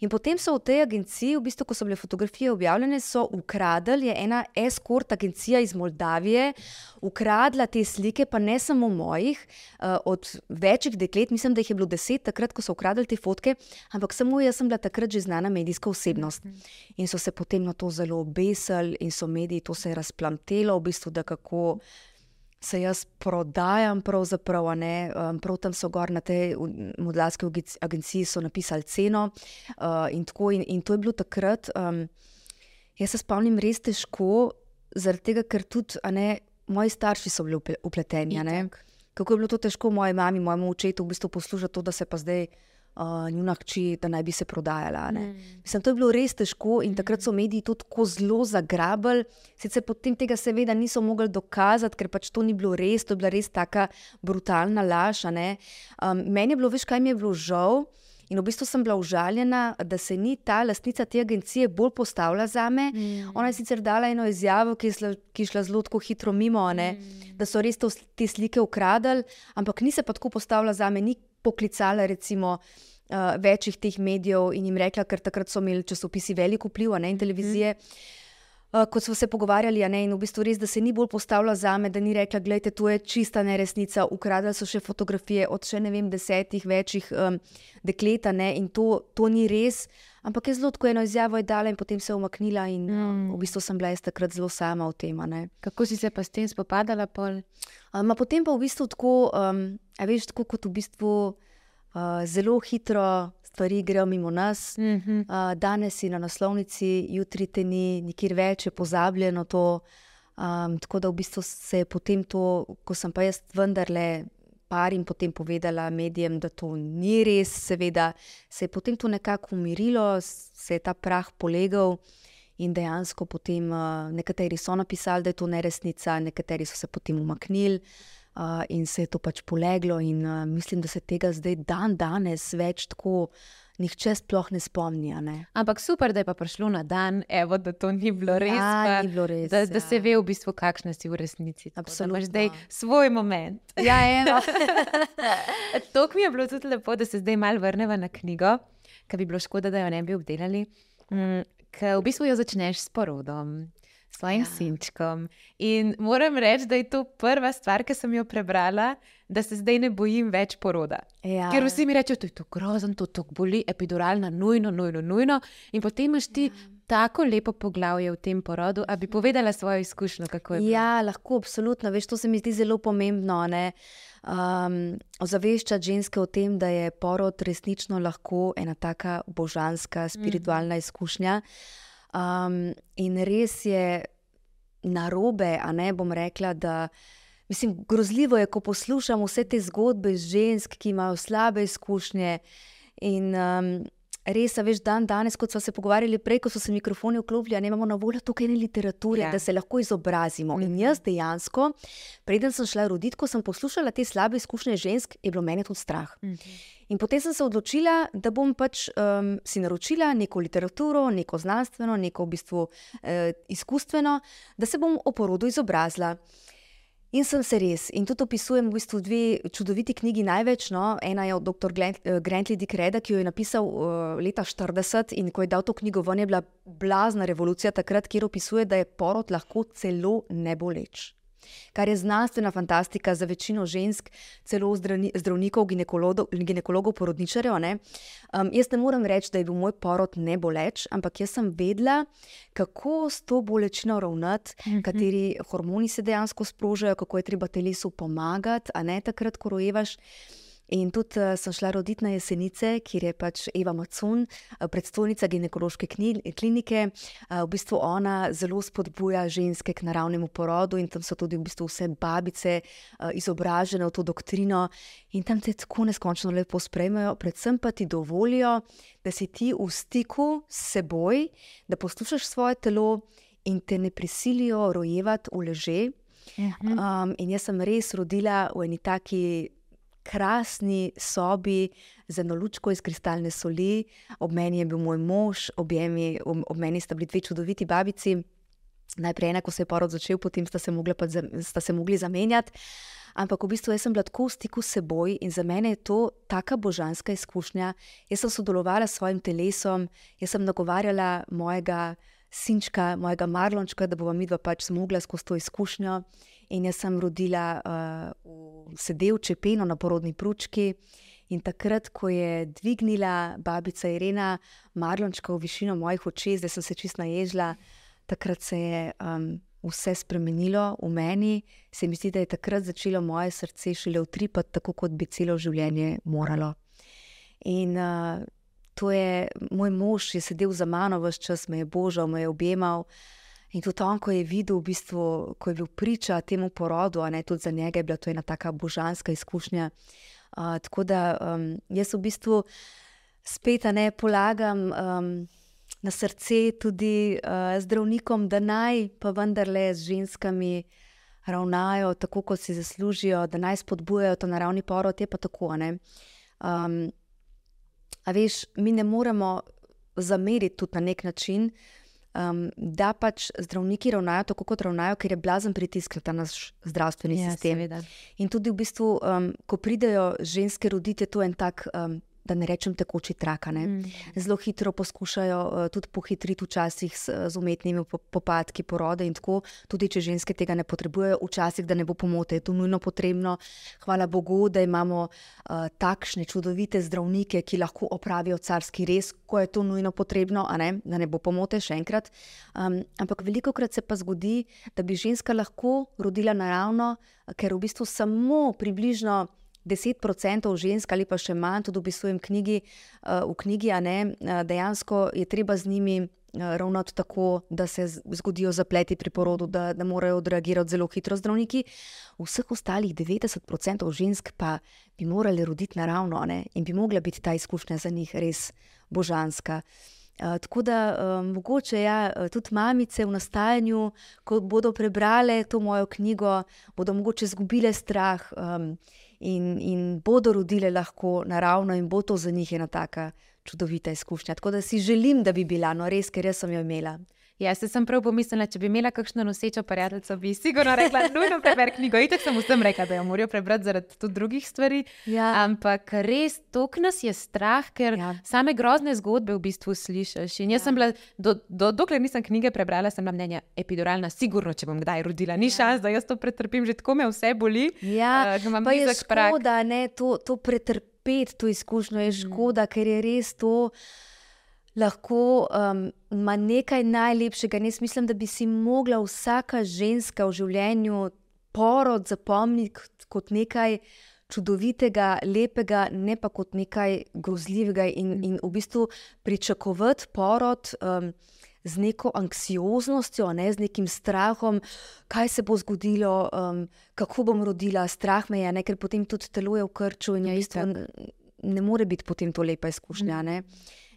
In potem so v tej agenciji, v bistvu, ko so bile fotografije objavljene, so ukradli, je ena escort agencija iz Moldavije, ukradli ukradla te slike, pa ne samo mojih, uh, od večjih deklet, mislim, da jih je bilo deset, takrat, ko so ukradli te fotke, ampak samo jaz sem bila takrat že znana medijska osebnost. Mhm. In so se potem na to zelo obesili, in so mediji to se razplamtelo, v bistvu, da kako. Se jaz prodajam, pravzaprav, um, prav tam so gor na tej modelarski agenciji napisali ceno. Uh, in, tako, in, in to je bilo takrat, um, jaz se spomnim, res težko, zaradi tega, ker tudi ne, moji starši so bili upleteni. Kako je bilo to težko moji mami, mojemu očetu, v bistvu poslušati to, da se pa zdaj uh, njuna hči, da naj bi se prodajala. Mm. Mislim, to je bilo res težko in mm. takrat so mediji to tako zelo zagrabili. Sicer potem tega seveda niso mogli dokazati, ker pač to ni bilo res, to je bila res taka brutalna laž. Um, meni je bilo, veš, kaj mi je bilo žal. In v bistvu sem bila užaljena, da se ni ta lastnica te agencije bolj postavila za me. Mm. Ona je sicer dala eno izjavo, ki je, sla, ki je šla zelo hitro mimo, mm. da so res to, te slike ukradali, ampak ni se pa tako postavila za me, ni poklicala recimo. uh, večjih teh medijev in jim rekla, ker takrat so imeli časopisi veliko vpliv ne, in televizije. Mm kot smo se pogovarjali, ne, in v bistvu res, da se ni bolj postavila za me, da ni rekla, da to je čista neresnica. Ukradali so še fotografije od še ne vem, desetih večjih um, deklet, in to, to ni res. Ampak je zelo tako eno izjavo dala in potem se je umaknila, in mm. v bistvu sem bila jaz takrat zelo sama v tem. Kako si se pa s tem spopadala? Um, potem pa v bistvu tako, um, veš, tako kot v bistvu uh, zelo hitro stvari grejo mimo nas. Mm -hmm. uh, danes si na naslovnici, jutri te ni, nikjer več je pozabljeno to. Um, tako da v bistvu se je potem to, ko sem pa jaz vendarle parim potem povedala medijem, da to ni res, seveda se je potem to nekako umirilo, se je ta prah polegal. In dejansko potem uh, nekateri so napisali, da je to neresnica, nekateri so se potem umaknili uh, in se je to pač poleglo. In uh, mislim, da se tega zdaj dan danes več tako. Nihče sploh ne spomni. Ne? Ampak super, da je pa prišlo na dan, evo, da to ni bilo res. Ja, pa, ni bilo res da, ja. da se ve, v bistvu, kakšna si v resnici. Absolutno. Imaš zdaj svoj moment. Ja, eno. to mi je bilo tudi lepo, da se zdaj malo vrnemo na knjigo, ki bi bilo škoda, da jo ne bi obdelali. Mm, Ker v bistvu jo začneš s porodom svojim ja. sinčkom. In moram reči, da je to prva stvar, ki sem jo prebrala, da se zdaj ne bojim več poroda. Ja. Ker vsi mi rečejo, da je to grozno, to tako boli, epiduralna, nujno, nujno, nujno. In potem imaš ti. Ja. Tako lepo poglavje v tem porodu, da bi povedala svojo izkušnjo. Ja, lahko, absolutno. Veš, to se mi zdi zelo pomembno. Um, ozaveščati ženske o tem, da je porod resnično lahko ena taka božanska, spiritualna mm. izkušnja. Um, in res je na robe, a ne bom rekla, da mislim, grozljivo je, ko poslušam vse te zgodbe žensk, ki imajo slabe izkušnje. In um, res, veš, dan danes, kot smo se pogovarjali prej, ko so se mikrofoni vklopili, ne imamo na voljo tukaj ne literature, ja. da se lahko izobrazimo. In mhm. jaz dejansko, preden sem šla roditi, ko sem poslušala te slabe izkušnje žensk, je bilo meni tudi strah. Mhm. In potem sem se odločila, da bom pač um, si naročila neko literaturo, neko znanstveno, neko v bistvu eh, izkustveno, da se bom o porodu izobrazila. In sem se res. In tudi opisujem v bistvu dve čudoviti knjigi največ. No. Ena je od dr. Eh, Grantley Dickreda, ki jo je napisal uh, leta 40 in ko je dal to knjigo ven, je bila blazna revolucija takrat, kjer opisuje, da je porod lahko celo neboleč kar je znanstvena fantastika za večino žensk, celo zdravnikov, ginekologov, porodničarjev. Um, jaz ne morem reči, da je bil moj porod ne boleč, ampak jaz sem vedela, kako s to bolečino ravnati, mm -hmm. kateri hormoni se dejansko sprožajo, kako je treba telesu pomagati, a ne takrat, ko rojevaš. In tudi uh, sem šla roditi na jesenice, kjer je pač Eva Macun, uh, predstojnica ginekološke klinike. Uh, v bistvu ona zelo spodbuja ženske k naravnemu porodu, in tam so tudi v bistvu vse babice uh, izobražene v to doktrino. In tam te tako neskončno lepo sprejmejo, predvsem pa ti dovolijo, da si ti v stiku s seboj, da poslušaš svoje telo in te ne prisilijo rojevati v leže. Um, in jaz sem res rodila v eni taki krasni sobi z eno lučko iz kristalne soli, ob meni je bil moj mož, ob, jemi, ob, ob meni sta bili dve čudoviti babici. Najprej ena, ko se je porod začel, potem sta se, pa, sta se mogli zamenjati. Ampak v bistvu sem bila tako v stiku s seboj in za mene je to tako božanska izkušnja. Jaz sem sodelovala s svojim telesom, jaz sem nagovarjala mojega sinčka, mojega marlončka, da bova midva pač zmogla skozi to izkušnjo. In jaz sem rodila uh, v sedevče peno na porodni pručki. In takrat, ko je dvignila babica Irena Marlončka v višino mojih oči, zdaj sem se čist naježila, takrat se je um, vse spremenilo v meni. Se mi zdi, da je takrat začelo moje srce šele utripati, tako kot bi celo življenje moralo. In uh, to je moj mož, je sedel za mano vse čas, me je božal, me je objemal. In tudi on, ko je videl, v bistvu, ko je bil priča temu porodu, ne tudi za njega, je bila to ena tako božanska izkušnja. Uh, tako da um, jaz v bistvu spet ne polagam um, na srce tudi uh, zdravnikom, da naj pa vendarle z ženskami ravnajo tako, kot si zaslužijo, da naj spodbujajo to naravni porod, je pa tako. Um, a veš, mi ne moremo zameriti tudi na nek način um, da pač zdravniki ravnajo tako, kot ravnajo, ker je blazen pritisk na ta naš zdravstveni ja, sistem. Seveda. In tudi v bistvu, um, ko pridejo ženske roditi, je to en tak um, da ne rečem tekoči trak. Mm. Zelo hitro poskušajo uh, tudi pohitriti, včasih s, z umetnimi popadki porode in tako, tudi če ženske tega ne potrebujejo, včasih da ne bo pomote, je to nujno potrebno. Hvala Bogu, da imamo uh, takšne čudovite zdravnike, ki lahko opravijo carski res, ko je to nujno potrebno, ne? da ne bo pomote še enkrat. Um, ampak veliko krat se pa zgodi, da bi ženska lahko rodila naravno, ker v bistvu samo približno. 10% žensk ali pa še manj, tudi opisujem knjigi, uh, v knjigi, a ne, uh, dejansko je treba z njimi uh, ravnati tako, da se zgodijo zapleti pri porodu, da, da morajo odreagirati zelo hitro zdravniki. Vseh ostalih 90% žensk pa bi morali roditi naravno ne, in bi mogla biti ta izkušnja za njih res božanska. Uh, tako da um, mogoče ja, tudi mamice v nastajanju, ko bodo prebrale to mojo knjigo, bodo mogoče izgubile strah. Um, in, in bodo rodile lahko naravno, in bo to za njih ena taka čudovita izkušnja. Tako da si želim, da bi bila, no res, ker jaz sem jo imela. Jaz sem prav pomislila, če bi imela kakšno nosečo prijateljico, bi sigurno rekla: nujno preberi knjigo. Itek sem vsem rekla, da jo morajo prebrati zaradi tudi drugih stvari. Ja. Ampak res, tok nas je strah, ker ja. same grozne zgodbe v bistvu slišiš. In jaz ja. sem bila, do, do, dokler nisem knjige prebrala, sem bila mnenja epiduralna, sigurno, če bom kdaj rodila. Ni ja. šans, da jaz to pretrpim, že tako me vse boli. Ja, uh, pa je škoda, da to, to pretrpeti, to izkušnjo je mhm. škoda, mm. ker je res to lahko um, ima nekaj najlepšega. Jaz mislim, da bi si mogla vsaka ženska v življenju porod zapomniti kot nekaj čudovitega, lepega, ne pa kot nekaj grozljivega in, mm. in v bistvu pričakovati porod. Um, Z neko anksioznostjo, ne, z nekim strahom, kaj se bo zgodilo, um, kako bom rodila, strah me je, ne, ker potem tudi telo je v krču in ja, isto, ne more biti potem to lepa izkušnja. Mm.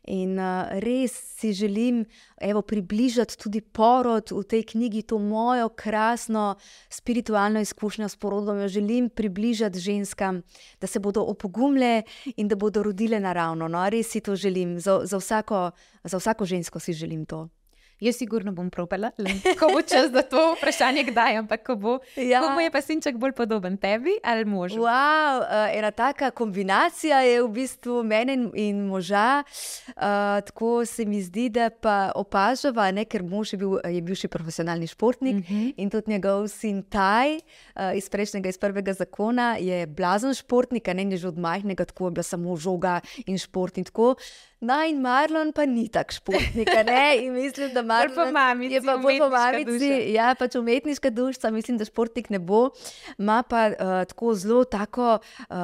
In uh, res si želim evo, približati tudi porod v tej knjigi, to mojo krasno spiritualno izkušnjo s porodom. Želim približati ženskam, da se bodo opogumile in da bodo rodile naravno. No, res si to želim, za, za, vsako, za vsako žensko si želim to. Jaz sigurno bom propela, ko bo čas za to vprašanje, kdaj, ampak ko bo. Ja. Kako je pa sinček bolj podoben tebi ali možu? Wow, uh, ena taka kombinacija je v bistvu mene in moža. Uh, tako se mi zdi, da pa opažava, ne, ker mož je bil, je bil še profesionalni športnik uh mhm. -huh. in tudi njegov sin Taj uh, iz prejšnjega, iz prvega zakona je blazen športnik, ne, ne že od majhnega, tako je bila samo žoga in šport in tako. No, in Marlon pa ni tak športnik, ne? In mislim, da Marlon po mamici, je pa bolj po mamici. Ja, pač umetniška duša, mislim, da športnik ne bo. Ma pa uh, tako zelo tako uh,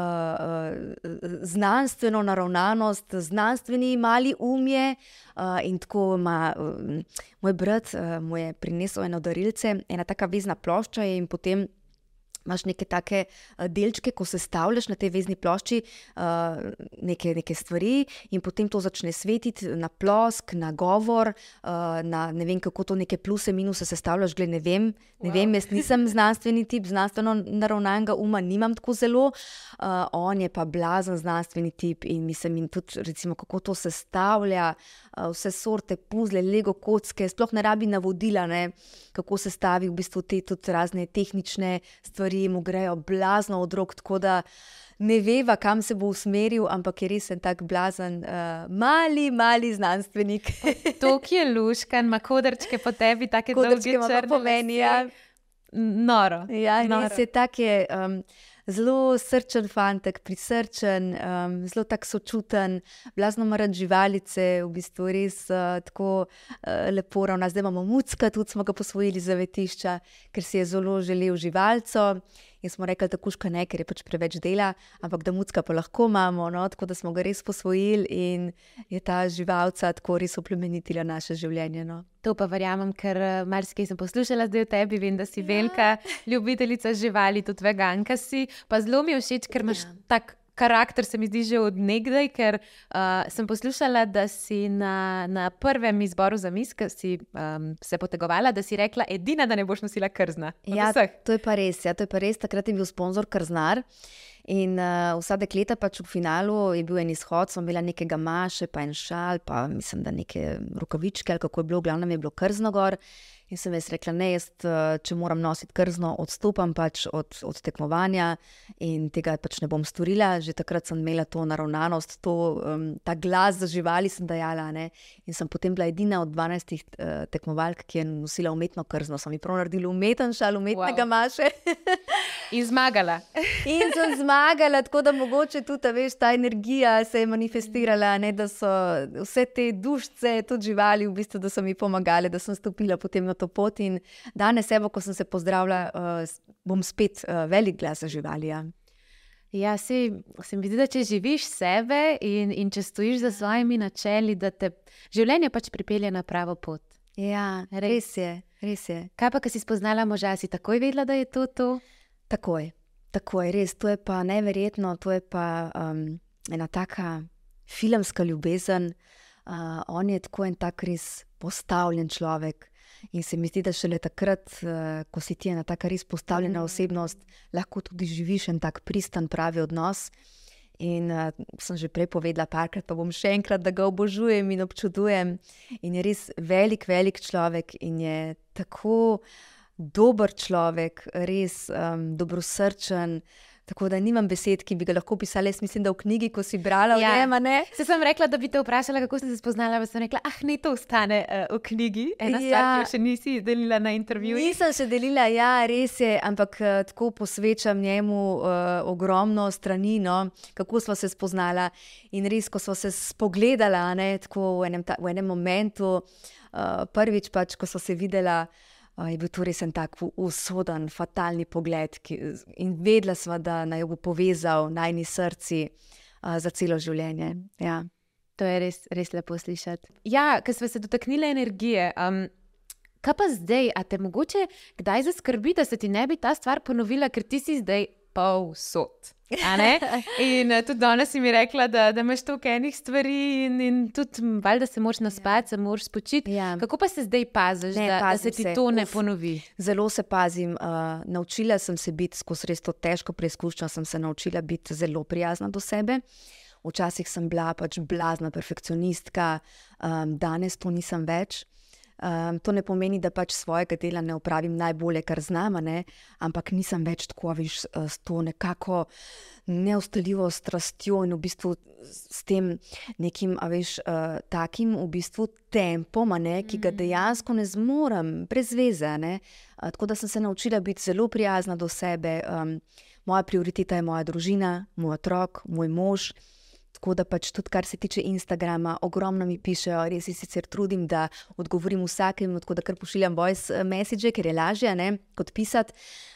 znanstveno naravnanost, znanstveni mali umje. Uh, in tako ima uh, moj brat, uh, mu je prinesel eno darilce, ena taka vezna plošča in potem imaš neke take uh, delčke, ko sestavljaš na tej vezni plošči uh, neke, neke stvari, in potem to začne svetiti na plosk, na govor, uh, na ne vem, kako to neke pluse, minuse sestavljaš. Gled, ne vem, ne wow. vem, jaz nisem znanstveni tip, znanstveno naravnanega uma, nimam tako zelo. Uh, on je pa blazen znanstveni tip in mislim, in tudi, recimo, kako to sestavlja, uh, vse sorte puzle, lego kocke, sploh ne rabi navodila, ne, kako se stavi v bistvu te tudi razne tehnične stvari stvari mu grejo blazno od rok, tako da ne veva, kam se bo usmeril, ampak je res en tak blazen, uh, mali, mali znanstvenik. to, ki je luškan, ima kodrčke po tebi, tako da se lahko pomeni. Ja. Noro. Ja, Noro. se tako je. Um, Zelo srčen fantek, prisrčen, um, zelo tak sočuten, blazno mara živalice, v bistvu res uh, tako uh, lepo ravna. Zdaj imamo mucka, tudi smo ga posvojili za vetišča, ker si je zelo želel živalco. In smo rekli, da kuška ne, ker je pač preveč dela, ampak da mucka pa lahko imamo. No? Tako da smo ga res posvojili in je ta živalca tako res oplemenitila naše življenje. No? To pa verjamem, ker eh, marsikaj sem poslušala zdaj o tebi, vem, da si ja. velika ljubiteljica živali, tudi veganka si. Pa zelo mi je všeč, ker imaš ja. tako karakter, se mi zdi že od nekdaj, ker uh, sem poslušala, da si na, na prvem izboru za mis, ki si um, se potegovala, da si rekla, edina, da ne boš nosila krzna. Ja, to je pa res. Ja, to je pa res. Takrat je bil sponzor krznar. In uh, vsa dekleta pač v finalu je bil en izhod, smo imeli nekega maše, pa en šal, pa mislim, da neke rokavičke, ali kako je bilo, glavno je bilo krznogor. In sem jaz rekla, ne, jaz, eh, če moram nositi krzno, odstopam pač od, od tekmovanja in tega pač ne bom storila. Že takrat sem imela to naravnanost, to, um, ta glas za živali sem dajala. Ne? In sem potem bila edina od 12 uh, tekmovalk, ki je nosila umetno krzno. Sem ji prav naredila umeten šal, umetnega wow. maše. in zmagala. in sem zmagala, tako da mogoče tudi veš, ta energija se je manifestirala, ne, da so vse te dušice, tudi živali, v bistvu, da so mi pomagale, da sem stopila potem to pot. In danes, evo, ko sem se pozdravila, uh, bom spet uh, velik glas za živali. Ja. Ja, se, se mi zdi, da če živiš sebe in, in če stojiš za svojimi načeli, da te življenje pač pripelje na pravo pot. Ja, res je, res je. Kaj pa, ki si spoznala moža, si takoj vedela, da je to to? Takoj, takoj, res. To je pa neverjetno, to je pa um, ena taka filmska ljubezen. Uh, on je tako en tak res postavljen človek. In se mi zdi, da šele takrat, uh, ko si ti ena tako res postavljena mm. osebnost, lahko tudi živiš en tak pristan, pravi odnos. In uh, sem že prej povedala, parkrat pa bom še enkrat, da ga obožujem in občudujem. In je res velik, velik človek in je tako dober človek, res um, dobrosrčen. Tako da nimam besed, ki bi ga lahko pisali. Jaz mislim, da v knjigi, ko si brala, ja. nema, ne. Se sem rekla, da bi te vprašala, kako si se spoznala, pa sem rekla, ah, ne, to ostane uh, v knjigi. Ena ja. stvar, ki jo še nisi delila na intervjuju. Nisem še delila, ja, res je, ampak uh, tako posvečam njemu uh, ogromno strani, no, kako smo se spoznala. In res, ko smo se spogledala, ne, tako v enem, ta, v enem momentu, uh, prvič pač, ko smo se videla je bil to res en tak usoden, fatalni pogled. Ki, in vedela sva, da naj bo povezal najni srci uh, za celo življenje. Ja. To je res, res lepo slišati. Ja, ker smo se dotaknili energije. Um, kaj pa zdaj, a te mogoče kdaj zaskrbi, da se ti ne bi ta stvar ponovila, ker ti si zdaj pol sod. In uh, tudi danes si mi rekla, da, da imaš toliko enih stvari, in, in tudi, valj, da se moraš naspati, ja. se moraš spočiti. Ja. Kako pa se zdaj paziš, ne, da, da se ti se. to ne Uf, ponovi? Zelo se pazim. Uh, naučila sem se biti skozi res to težko preizkušnjo, sem se naučila biti zelo prijazna do sebe. Včasih sem bila pač blazna perfekcionistka, um, danes to nisem več. Um, to ne pomeni, da pač svojega dela ne upravim najbolje, kar znam, ne? ampak nisem več tako, viš, s to nekako neustaljivo strastjo in v bistvu s tem nekim, veš, uh, takim v bistvu tempom, ne? ki ga mm. dejansko ne zmorem, brez veze. Uh, tako da sem se naučila biti zelo prijazna do sebe. Um, moja prioriteta je moja družina, moj otrok, moj mož. Tako da pač tudi, kar se tiče Instagrama, ogromno mi pišejo, res se sicer trudim, da odgovorim vsakemu, tako da kar pošiljam voice eh, message, ker je lažje ne, kot pisati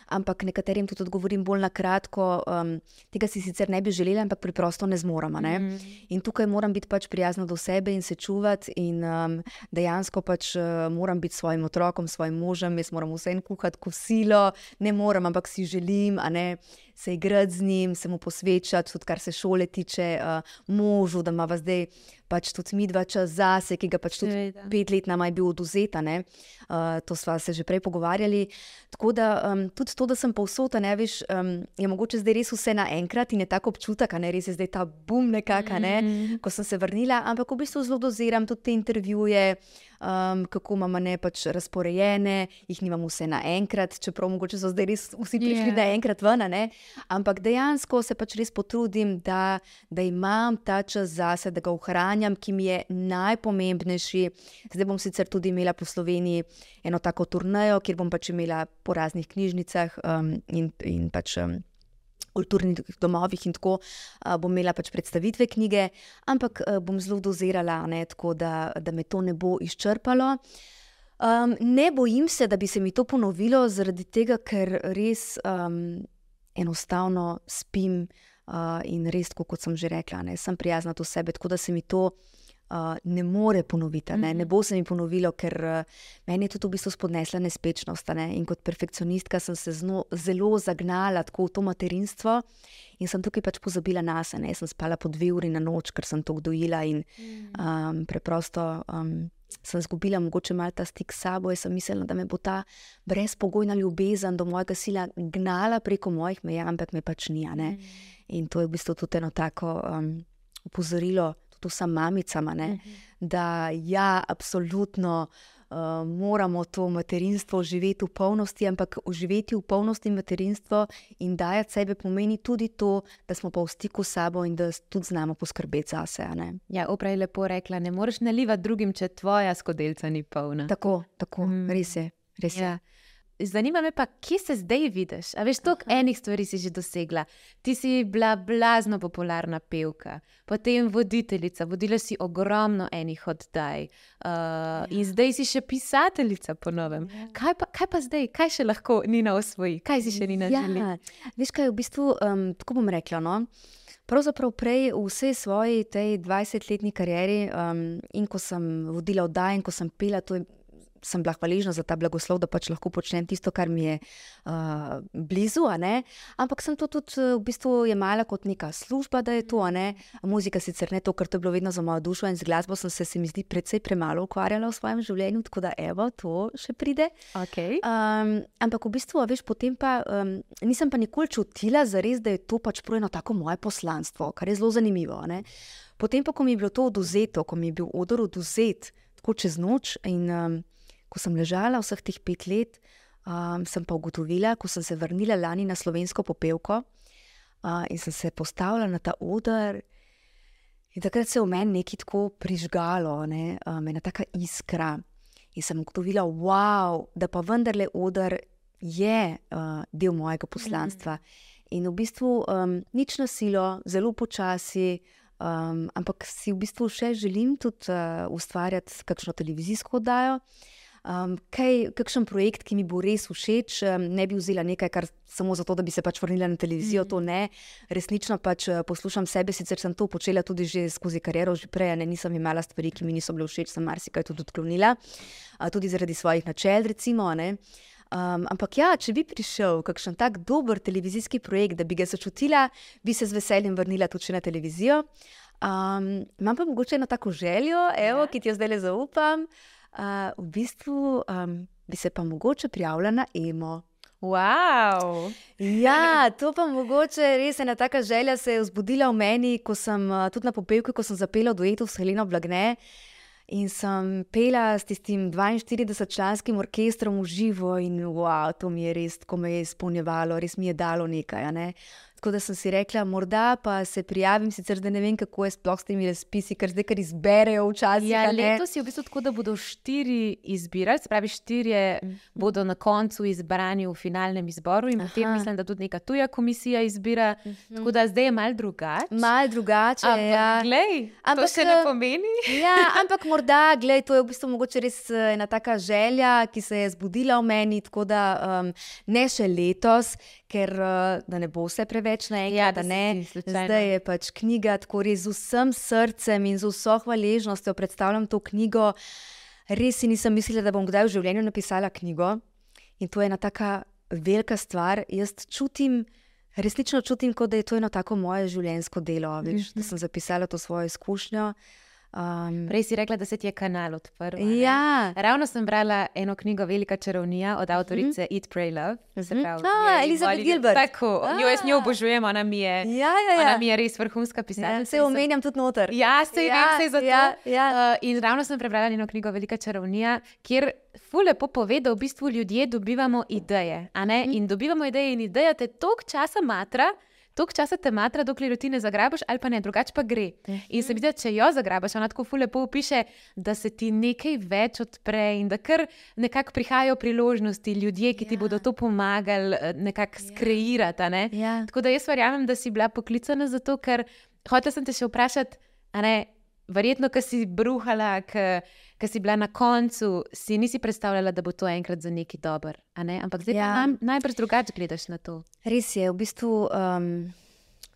ampak nekaterim tudi odgovorim bolj na kratko. Um, tega si sicer ne bi želela, ampak preprosto ne zmoremo. Ne? Mm -hmm. In tukaj moram biti pač prijazna do sebe in se čuvati, in um, dejansko pač uh, moram biti svojim otrokom, svojim možem, jaz moram vse en kuhati kosilo, ne morem, ampak si želim, a ne. Se igrati z njim, se mu posvečati, tudi kar se šole tiče, uh, možu, da ima zdaj pač tudi mi dva čas zase, ki ga pač tudi Seveda. pet let nama je bil oduzeta. Uh, to smo se že prej pogovarjali. Tako da um, tudi to, da sem povsod, ne veš, um, je mogoče zdaj res vse naenkrat in je tako občutek, da je zdaj ta bum nekako, ne, mm -hmm. ko sem se vrnila, ampak v bistvu zelo doziram tudi te intervjuje um, kako imamo ne pač razporejene, jih nimamo vse naenkrat, čeprav mogoče so zdaj res vsi prišli yeah. naenkrat ven. Ampak dejansko se pač res potrudim, da, da imam ta čas zase, da ga ohranjam, ki mi je najpomembnejši. Zdaj bom sicer tudi imela po Sloveniji eno tako turnajo, kjer bom pač imela po raznih knjižnicah um, in, in pač. Um, kulturnih domovih in tako uh, bom imela pač predstavitve knjige, ampak uh, bom zelo dozirala, ne, tako da, da me to ne bo izčrpalo. Um, ne bojim se, da bi se mi to ponovilo, zaradi tega, ker res um, enostavno spim uh, in res, kot sem že rekla, ne, sem prijazna do sebe, tako da se mi to uh, ne more ponoviti. Ne? ne mhm. bo se mi ponovilo, ker uh, meni je tudi v bistvu spodnesla nespečnost. Ne? In kot perfekcionistka sem se zno, zelo zagnala v to materinstvo. In sem tukaj pač pozabila na sebe, sem spala po dve uri na noč, ker sem to dojila in um, preprosto um, sem izgubila mogoče malo ta stik s sabo. Jaz sem mislila, da me bo ta brezpogojna ljubezen do mojega sila gnala preko mojih meja, ampak me pač ni. Mm. In to je v bistvu tudi eno tako um, upozorilo, tudi vsem mamicam, uh mhm. -huh. da ja, absolutno uh, moramo to materinstvo živeti v polnosti, ampak uživeti v polnosti materinstvo in dajati sebe pomeni tudi to, da smo pa v stiku s sabo in da tudi znamo poskrbeti za sebe. Ja, oprej lepo rekla, ne moreš nalivati drugim, če tvoja skodelca ni polna. Tako, tako, mm. res je. Res je. Ja. Zanima me pa, kje se zdaj vidiš? A veš, toliko enih stvari si že dosegla. Ti si bila blazno popularna pevka, potem voditeljica, vodila si ogromno enih oddaj. Uh, ja. In zdaj si še pisateljica po novem. Ja. Kaj, pa, kaj pa zdaj, kaj še lahko Nina osvoji? Kaj si še Nina ja. želi? Veš, kaj je v bistvu, um, tako bom rekla. No? Pravzaprav prej v vsej svoji 20-letni karieri, um, in ko sem vodila oddaje, in ko sem pela, to je sem bila hvaležna za ta blagoslov, da pač lahko počnem tisto, kar mi je uh, blizu. Ampak sem to tudi v bistvu jemala kot neka služba, da je to. Muzika sicer ne to, kar je bilo vedno za mojo dušo in z glasbo sem se, se mi zdi, precej premalo ukvarjala v svojem življenju, tako da evo, to še pride. Okay. Um, ampak v bistvu, veš, potem pa um, nisem pa nikoli čutila za res, da je to pač projeno tako moje poslanstvo, kar je zelo zanimivo. Ne? Potem pa, ko mi je bilo to oduzeto, ko mi je bil odor oduzet, tako čez noč in um, ko sem ležala vseh teh pet let, um, sem pa ugotovila, ko sem se vrnila lani na slovensko popevko uh, in sem se postavila na ta oder. In takrat se je v meni nekaj tako prižgalo, ne, um, ena taka iskra. In sem ugotovila, wow, da pa vendarle odr je uh, del mojega poslanstva. Mm. In v bistvu um, nič na silo, zelo počasi, um, ampak si v bistvu še želim tudi uh, ustvarjati kakšno televizijsko oddajo. Um, kaj, kakšen projekt, ki mi bo res všeč, um, ne bi vzela nekaj, kar samo zato, da bi se pač vrnila na televizijo, mm. to ne. Resnično pač uh, poslušam sebe, sicer sem to počela tudi že skozi kariero, že prej, ne nisem imela stvari, ki mi niso bile všeč, sem marsikaj tudi odklonila, uh, tudi zaradi svojih načel, recimo. Um, ampak ja, če bi prišel kakšen tak dober televizijski projekt, da bi ga začutila, bi se z veseljem vrnila tudi na televizijo. Um, imam pa mogoče eno tako željo, evo, ja. ki ti jo zdaj le zaupam uh, v bistvu um, bi se pa mogoče prijavila na emo. Wow. Ja, to pa mogoče res ena taka želja se je vzbudila v meni, ko sem tudi na popevki, ko sem zapela duetu s Heleno Blagne. In sem pela s tistim 42-članskim orkestrom v živo, in wow, to mi je res, ko me je izpolnjevalo, res mi je dalo nekaj. Ne? Tako da sem si rekla, morda pa se prijavim, sicer da ne vem, kako je sploh s temi razpisi, ker zdaj kar izberejo včasih. Ja, letos je v bistvu tako, da bodo štiri izbirati, spravi štirje mm. bodo na koncu izbrani v finalnem izboru in potem mislim, da tudi neka tuja komisija izbira. Mm -hmm. Tako da zdaj je mal drugače. Mal drugače, ampak, ja. Glej, ampak to še ne pomeni. ja, ampak morda, glej, to je v bistvu mogoče res eh, ena taka želja, ki se je zbudila v meni, tako da um, ne še letos ker eh, da ne bo vse preveč naenkrat. Ja, da ne. Zdaj je pač knjiga, tako res z vsem srcem in z vso hvaležnostjo predstavljam to knjigo. Res si nisem mislila, da bom kdaj v življenju napisala knjigo. In to je ena tako velika stvar. Jaz čutim, resnično čutim, kot da je to eno tako moje življenjsko delo. Veš, mm -hmm. Da mhm. sem zapisala to svojo izkušnjo. Um, Prej si rekla, da se ti je kanal odprl. Ja. Ravno sem brala eno knjigo Velika čarovnija od avtorice mm -hmm. Eat, Pray, Love. Mm -hmm. ah, Elizabeth Gilbert. Tako, ah. jo jaz njo obožujem, ona mi je, ja, ja, ja. ona mi je res vrhunska pisateljica. Ja, se omenjam tudi noter. Ja, se ja, vem, se za to. Ja, ja. Uh, in ravno sem prebrala njeno knjigo Velika čarovnija, kjer fulepo pove, da v bistvu ljudje dobivamo ideje. -hmm. In dobivamo ideje in ideje te tok časa matra toliko časa te matra, dokler ti ne zagrabiš, ali pa ne, drugače pa gre. In se mi zdi, če jo zagrabiš, ona tako fule popiše, da se ti nekaj več odpre in da kar nekako prihajajo priložnosti, ljudje, ki ti ja. bodo to pomagali, eh, nekako ja. skreirati. Ne? Ja. Tako da jaz verjamem, da si bila poklicana zato, ker hotel sem te še vprašati, verjetno, ker si bruhala. Ker ki si bila na koncu, si nisi predstavljala, da bo to enkrat za neki dober. Ampak zdaj ja. najbrž drugače gledaš na to. Res je, v bistvu um,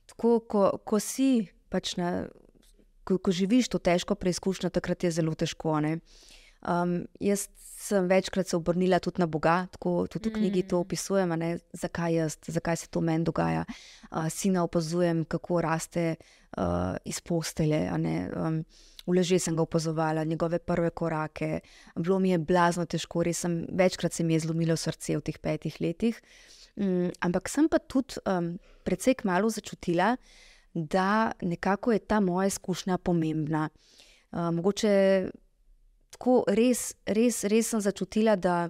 tako, ko, ko si pač na. Ko, ko živiš to težko preizkušnjo, takrat je zelo težko. Um, jaz sem večkrat se obrnila tudi na Boga, tako tudi v knjigi to mm. opisujem, ne, zakaj, jaz, zakaj se to meni dogaja. Uh, sina opazujem, kako raste uh, iz postele. Um, V leži sem ga opazovala, njegove prve korake, bilo mi je blazno težko, res sem večkrat se mi je zlomilo srce v teh petih letih. Um, ampak sem pa tudi um, precej kmalo začutila, da nekako je ta moja izkušnja pomembna. Uh, mogoče tako res, res, res sem začutila, da,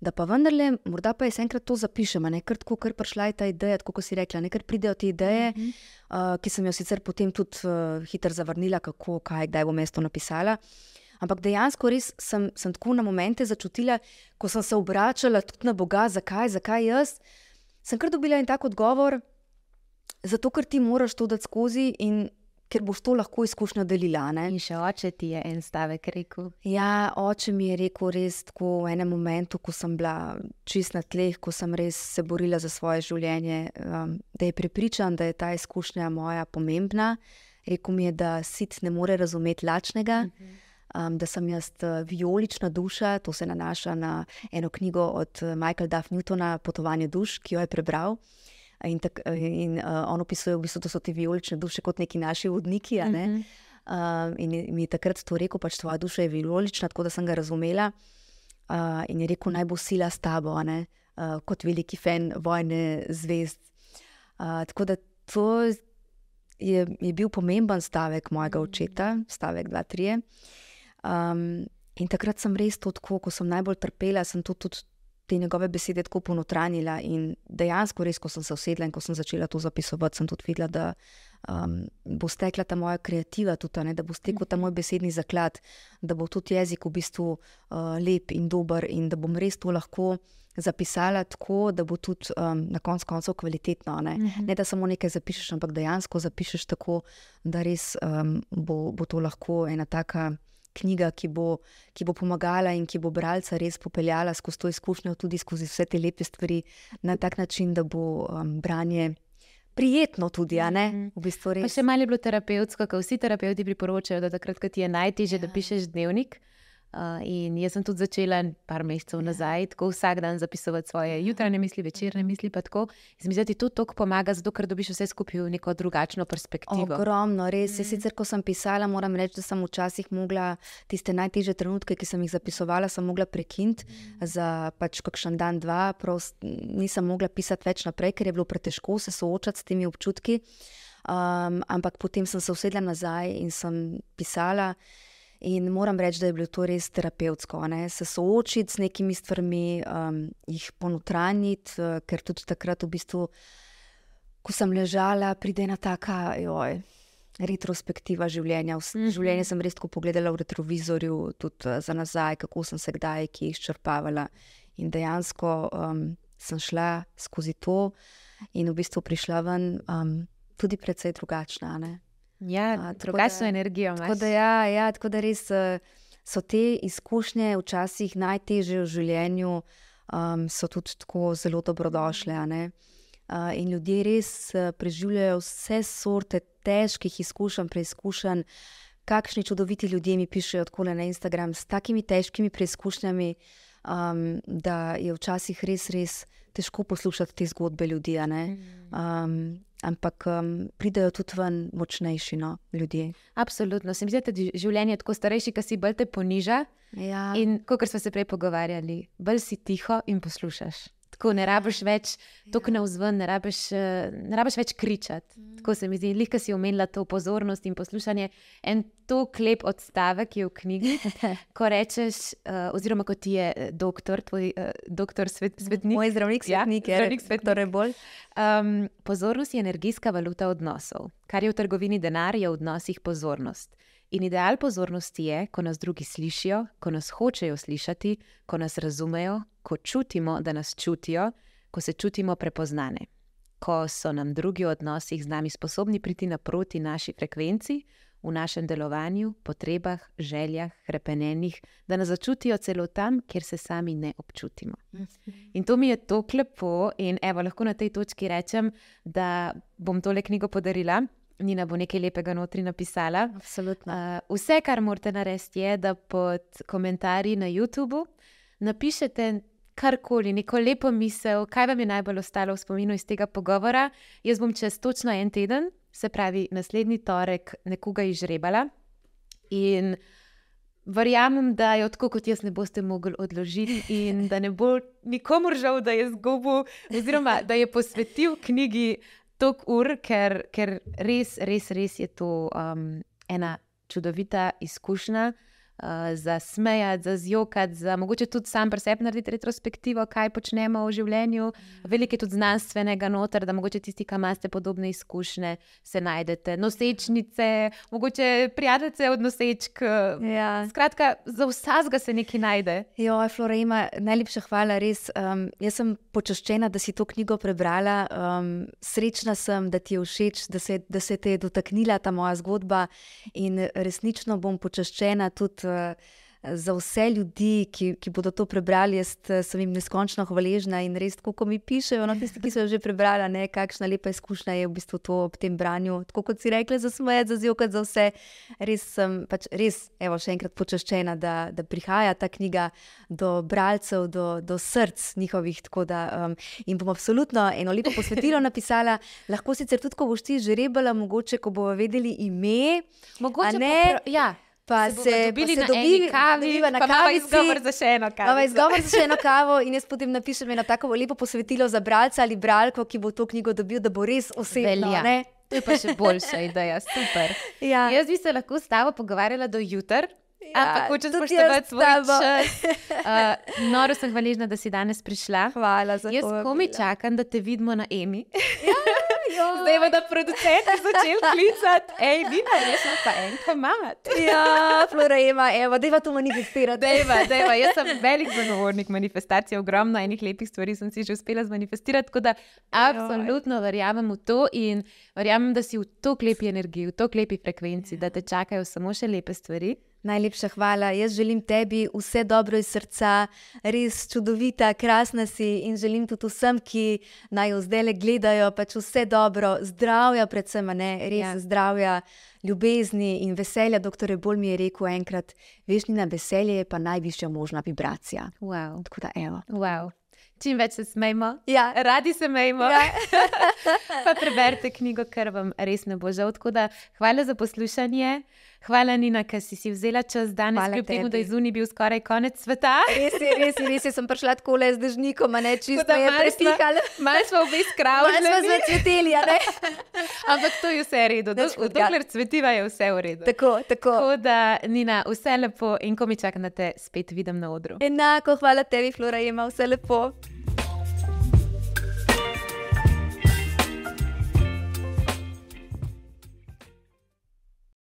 da pa vendarle, morda pa jaz enkrat to zapišem, ne ker tako, ker prišla je ta ideja, tako kot si rekla, ne ker pridejo te ideje, uh -huh. uh, ki sem jo sicer potem tudi uh, hitro zavrnila, kako, kaj, kdaj bom jaz to napisala. Ampak dejansko res sem, sem tako na momente začutila, ko sem se obračala tudi na Boga, zakaj, zakaj jaz. Sem kar dobila en tak odgovor, zato ker ti moraš to dati skozi in ker boš to lahko izkušnjo delila. Ne? In še oče ti je en stavek rekel. Ja, oče mi je rekel res tako v enem momentu, ko sem bila čist na tleh, ko sem res se borila za svoje življenje, um, da je prepričan, da je ta izkušnja moja pomembna. Rekl mi je, da sit ne more razumeti lačnega. Uh -huh um, da sem jaz uh, vijolična duša. To se nanaša na eno knjigo od uh, Michaela Duff Newtona, Potovanje duš, ki jo je prebral. In, tak, uh, in uh, on opisuje, v bistvu, da so ti vijolične duše kot neki naši vodniki. Ne? Uh -huh. um, in mi je takrat to rekel, pač tvoja duša je vijolična, tako da sem ga razumela. Uh, in je rekel, naj bo sila s tabo, uh, kot veliki fan vojne zvezd. Uh, tako da to je, je bil pomemben stavek mojega očeta, stavek 2-3. Um, in takrat sem res to, tako, ko sem najbolj trpela, sem to tudi te njegove besede tako ponotranila. In dejansko, res, ko sem se usedla in ko sem začela to zapisovati, sem tudi videla, da um, bo stekla ta moja kreativa, tudi, ne, da bo stekel ta moj besedni zaklad, da bo tudi jezik v bistvu uh, lep in dober in da bom res to lahko. Zapisala tako, da bo tudi um, na koncu koncev kvalitetno. Ne? Uh mhm. -huh. ne da samo nekaj zapišeš, ampak dejansko zapišeš tako, da res um, bo, bo to lahko ena taka knjiga, ki bo, ki bo pomagala in ki bo bralca res popeljala skozi to izkušnjo, tudi skozi vse te lepe stvari, na tak način, da bo um, branje. Prijetno tudi, a ne? Mhm. V bistvu res. Pa še malo je bilo terapevtsko, ker vsi terapeuti priporočajo, da takrat, ko ti je najtežje, ja. da pišeš dnevnik. Uh, in jaz sem tudi začela nekaj mesecev nazaj, tako vsak dan zapisovati svoje jutranje misli, večerne misli. Se, da ti to tako pomaga, zato ker dobiš vse skupaj v neko drugačno perspektivo. Ogromno, res. Mm. Sicer, ko sem pisala, moram reči, da sem včasih mogla tiste najtežje trenutke, ki sem jih zapisovala, mogla prekiniti mm. za pač kakšen dan, dva. Prost, nisem mogla pisati več naprej, ker je bilo pretežko se soočati s temi občutki. Um, ampak potem sem se usedla nazaj in sem pisala. In moram reči, da je bilo to res terapevtsko, ne? se soočiti z nekimi stvarmi, um, jih ponotraniti, uh, ker tudi takrat, v bistvu, ko sem ležala, pride ena taka joj, retrospektiva življenja. V mhm. življenje sem res tako pogledala v retrovizorju, tudi uh, za nazaj, kako sem se kdaj, ki jih izčrpavala. In dejansko um, sem šla skozi to in v bistvu prišla ven um, tudi precej drugačna. Ne? Ja, drugačno energijo imaš. Tako da, ja, ja, tako da res eh, so te izkušnje včasih najtežje v življenju, um, so tudi tako zelo dobrodošle. Uh, in ljudje res uh, preživljajo vse sorte težkih izkušenj, preizkušenj. Kakšni čudoviti ljudje mi pišejo tako na Instagram s takimi težkimi preizkušnjami, um, da je včasih res, res težko poslušati te zgodbe ljudi. Um, ampak um, pridejo tudi ven močnejši no, ljudje. Absolutno. Se mi zdi, da je življenje tako starejši, ki si bolj te poniža. Ja. In kot smo se prej pogovarjali, bolj si tiho in poslušaš. Tako ne rabiš več, tako na vzven, ne rabiš, eh, ne rabiš več kričati. Mm. Tako se mi zdi, lika si omenila to pozornost in poslušanje. En to klep odstavek je v knjigi, ko rečeš, uh, oziroma kot ti je eh, doktor, tvoj uh, doktor svet, svetnik. Moj zdravnik, ja, svetnik, ja, zdravnik, svetnik, torej bolj. Um, pozornost je energijska valuta odnosov. Kar je v trgovini denar, je v odnosih pozornost. In ideal pozornosti je, ko nas drugi slišijo, ko nas hočejo slišati, ko nas razumejo, ko čutimo, da nas čutijo, ko se čutimo prepoznane, ko so nam drugi v odnosih z nami sposobni priti naproti naši frekvenci, v našem delovanju, potrebah, željah, krepenjenih, da nas začutijo celo tam, kjer se sami ne občutimo. In to mi je tako lepo, in evo, lahko na tej točki rečem, da bom tole knjigo podarila. Nina bo nekaj lepega notri napisala. Absolutno. Uh, vse, kar morate narediti, je, da pod komentarji na YouTubu napišete karkoli, neko lepo misel, kaj vam je najbolj ostalo v spominu iz tega pogovora. Jaz bom čez točno en teden, se pravi naslednji torek, nekoga izžrebala. In verjamem, da jo tako kot jaz ne boste mogli odložiti, in da ne bo nikomor žal, da je zgubil, oziroma da je posvetil knjigi tok ur, ker, ker res, res, res je to um, ena čudovita izkušnja. Uh, za smejati, za zjokati, za mogoče tudi sam pri sebi narediti retrospektivo, kaj počnemo v življenju. Veliko je tudi znanstvenega noter, da mogoče tisti, ki imate podobne izkušnje, se najdete. Nosečnice, mogoče prijateljice od nosečk. Ja. Skratka, za vsega se nekaj najde. Jo, Florema, najlepša hvala, res. Um, jaz sem počaščena, da si to knjigo prebrala. Um, srečna sem, da ti je všeč, da se, da se te je dotaknila ta moja zgodba in resnično bom počaščena tudi za vse ljudi, ki, ki bodo to prebrali. Jaz uh, sem jim neskončno hvaležna in res, kako mi pišejo, no, tisti, ki so jo že prebrali, ne, kakšna lepa izkušnja je v bistvu to ob tem branju. Tako kot si rekla, za svoje, za zjokat, za vse. Res sem, pač res, evo, še enkrat počaščena, da, da prihaja ta knjiga do bralcev, do, do src njihovih. Da, um, in bom absolutno eno lepo posvetilo napisala, lahko sicer tudi, ko boš ti že rebala, mogoče, ko bomo vedeli ime. Mogoče ne, prav- ja. Pa Se se, dobili pa na se dobi, eni kavi, na pa kavici. izgovor za še eno kavico. Imava izgovor za še eno kavo in jaz potem napišem eno tako lepo posvetilo za bralca ali bralko, ki bo to knjigo dobil, da bo res osebno. Velja. ne? To je pa še boljša ideja, super. Ja. Jaz bi se lahko s tabo pogovarjala do jutra. Ja, Ampak hočem tudi spoštovati jaz svoj čas. Uh, noro sem hvaležna, da si danes prišla. Hvala za Jaz povabilo. komi čakam, da te vidimo na Emi. Joj. Zdaj da producent začel klicati, hej, vina, jaz sem pa enko mama. Ja, Florema, evo, deva to manifestirati. Dejva, dejva. Jaz sem velik zagovornik manifestacije, ogromno enih lepih stvari sem si že uspela zmanifestirati, tako da absolutno verjamem v to in verjamem, da si v to klepi energiji, v to klepi frekvenci, da te čakajo samo še lepe stvari. Najlepša hvala. Jaz želim tebi vse dobro iz srca, res čudovita, krasna si in želim tudi vsem, ki naj jo zdaj le gledajo, pač vse dobro, zdravja, predvsem, ne res Ja. ja. zdravja, ljubezni in veselja. Doktor Bolj mi je rekel enkrat, veš, njena veselje je pa najvišja možna vibracija. Wow. Tako da, evo. Wow. Čim več se smejmo. Ja. Radi se smejmo. Ja. pa preberite knjigo, ker vam res ne bo žal. Hvala za poslušanje. Hvala, Nina, ker si si vzela čas danes, Hvala kljub temu, tebi. da je zunaj bil skoraj konec sveta. Res je, res je, res je, sem prišla tako le z dežnikom, ne čisto je prepihalo. Malo smo obe Malo smo zacveteli, a ne? Ampak to je vse v redu. Nič Do- hudega. Dokler cvetiva, je vse v redu. Tako, tako. Tako da, Nina, vse lepo in ko mi čakam, da te spet vidim na odru. Enako, hvala tebi, Flora, ima vse lepo.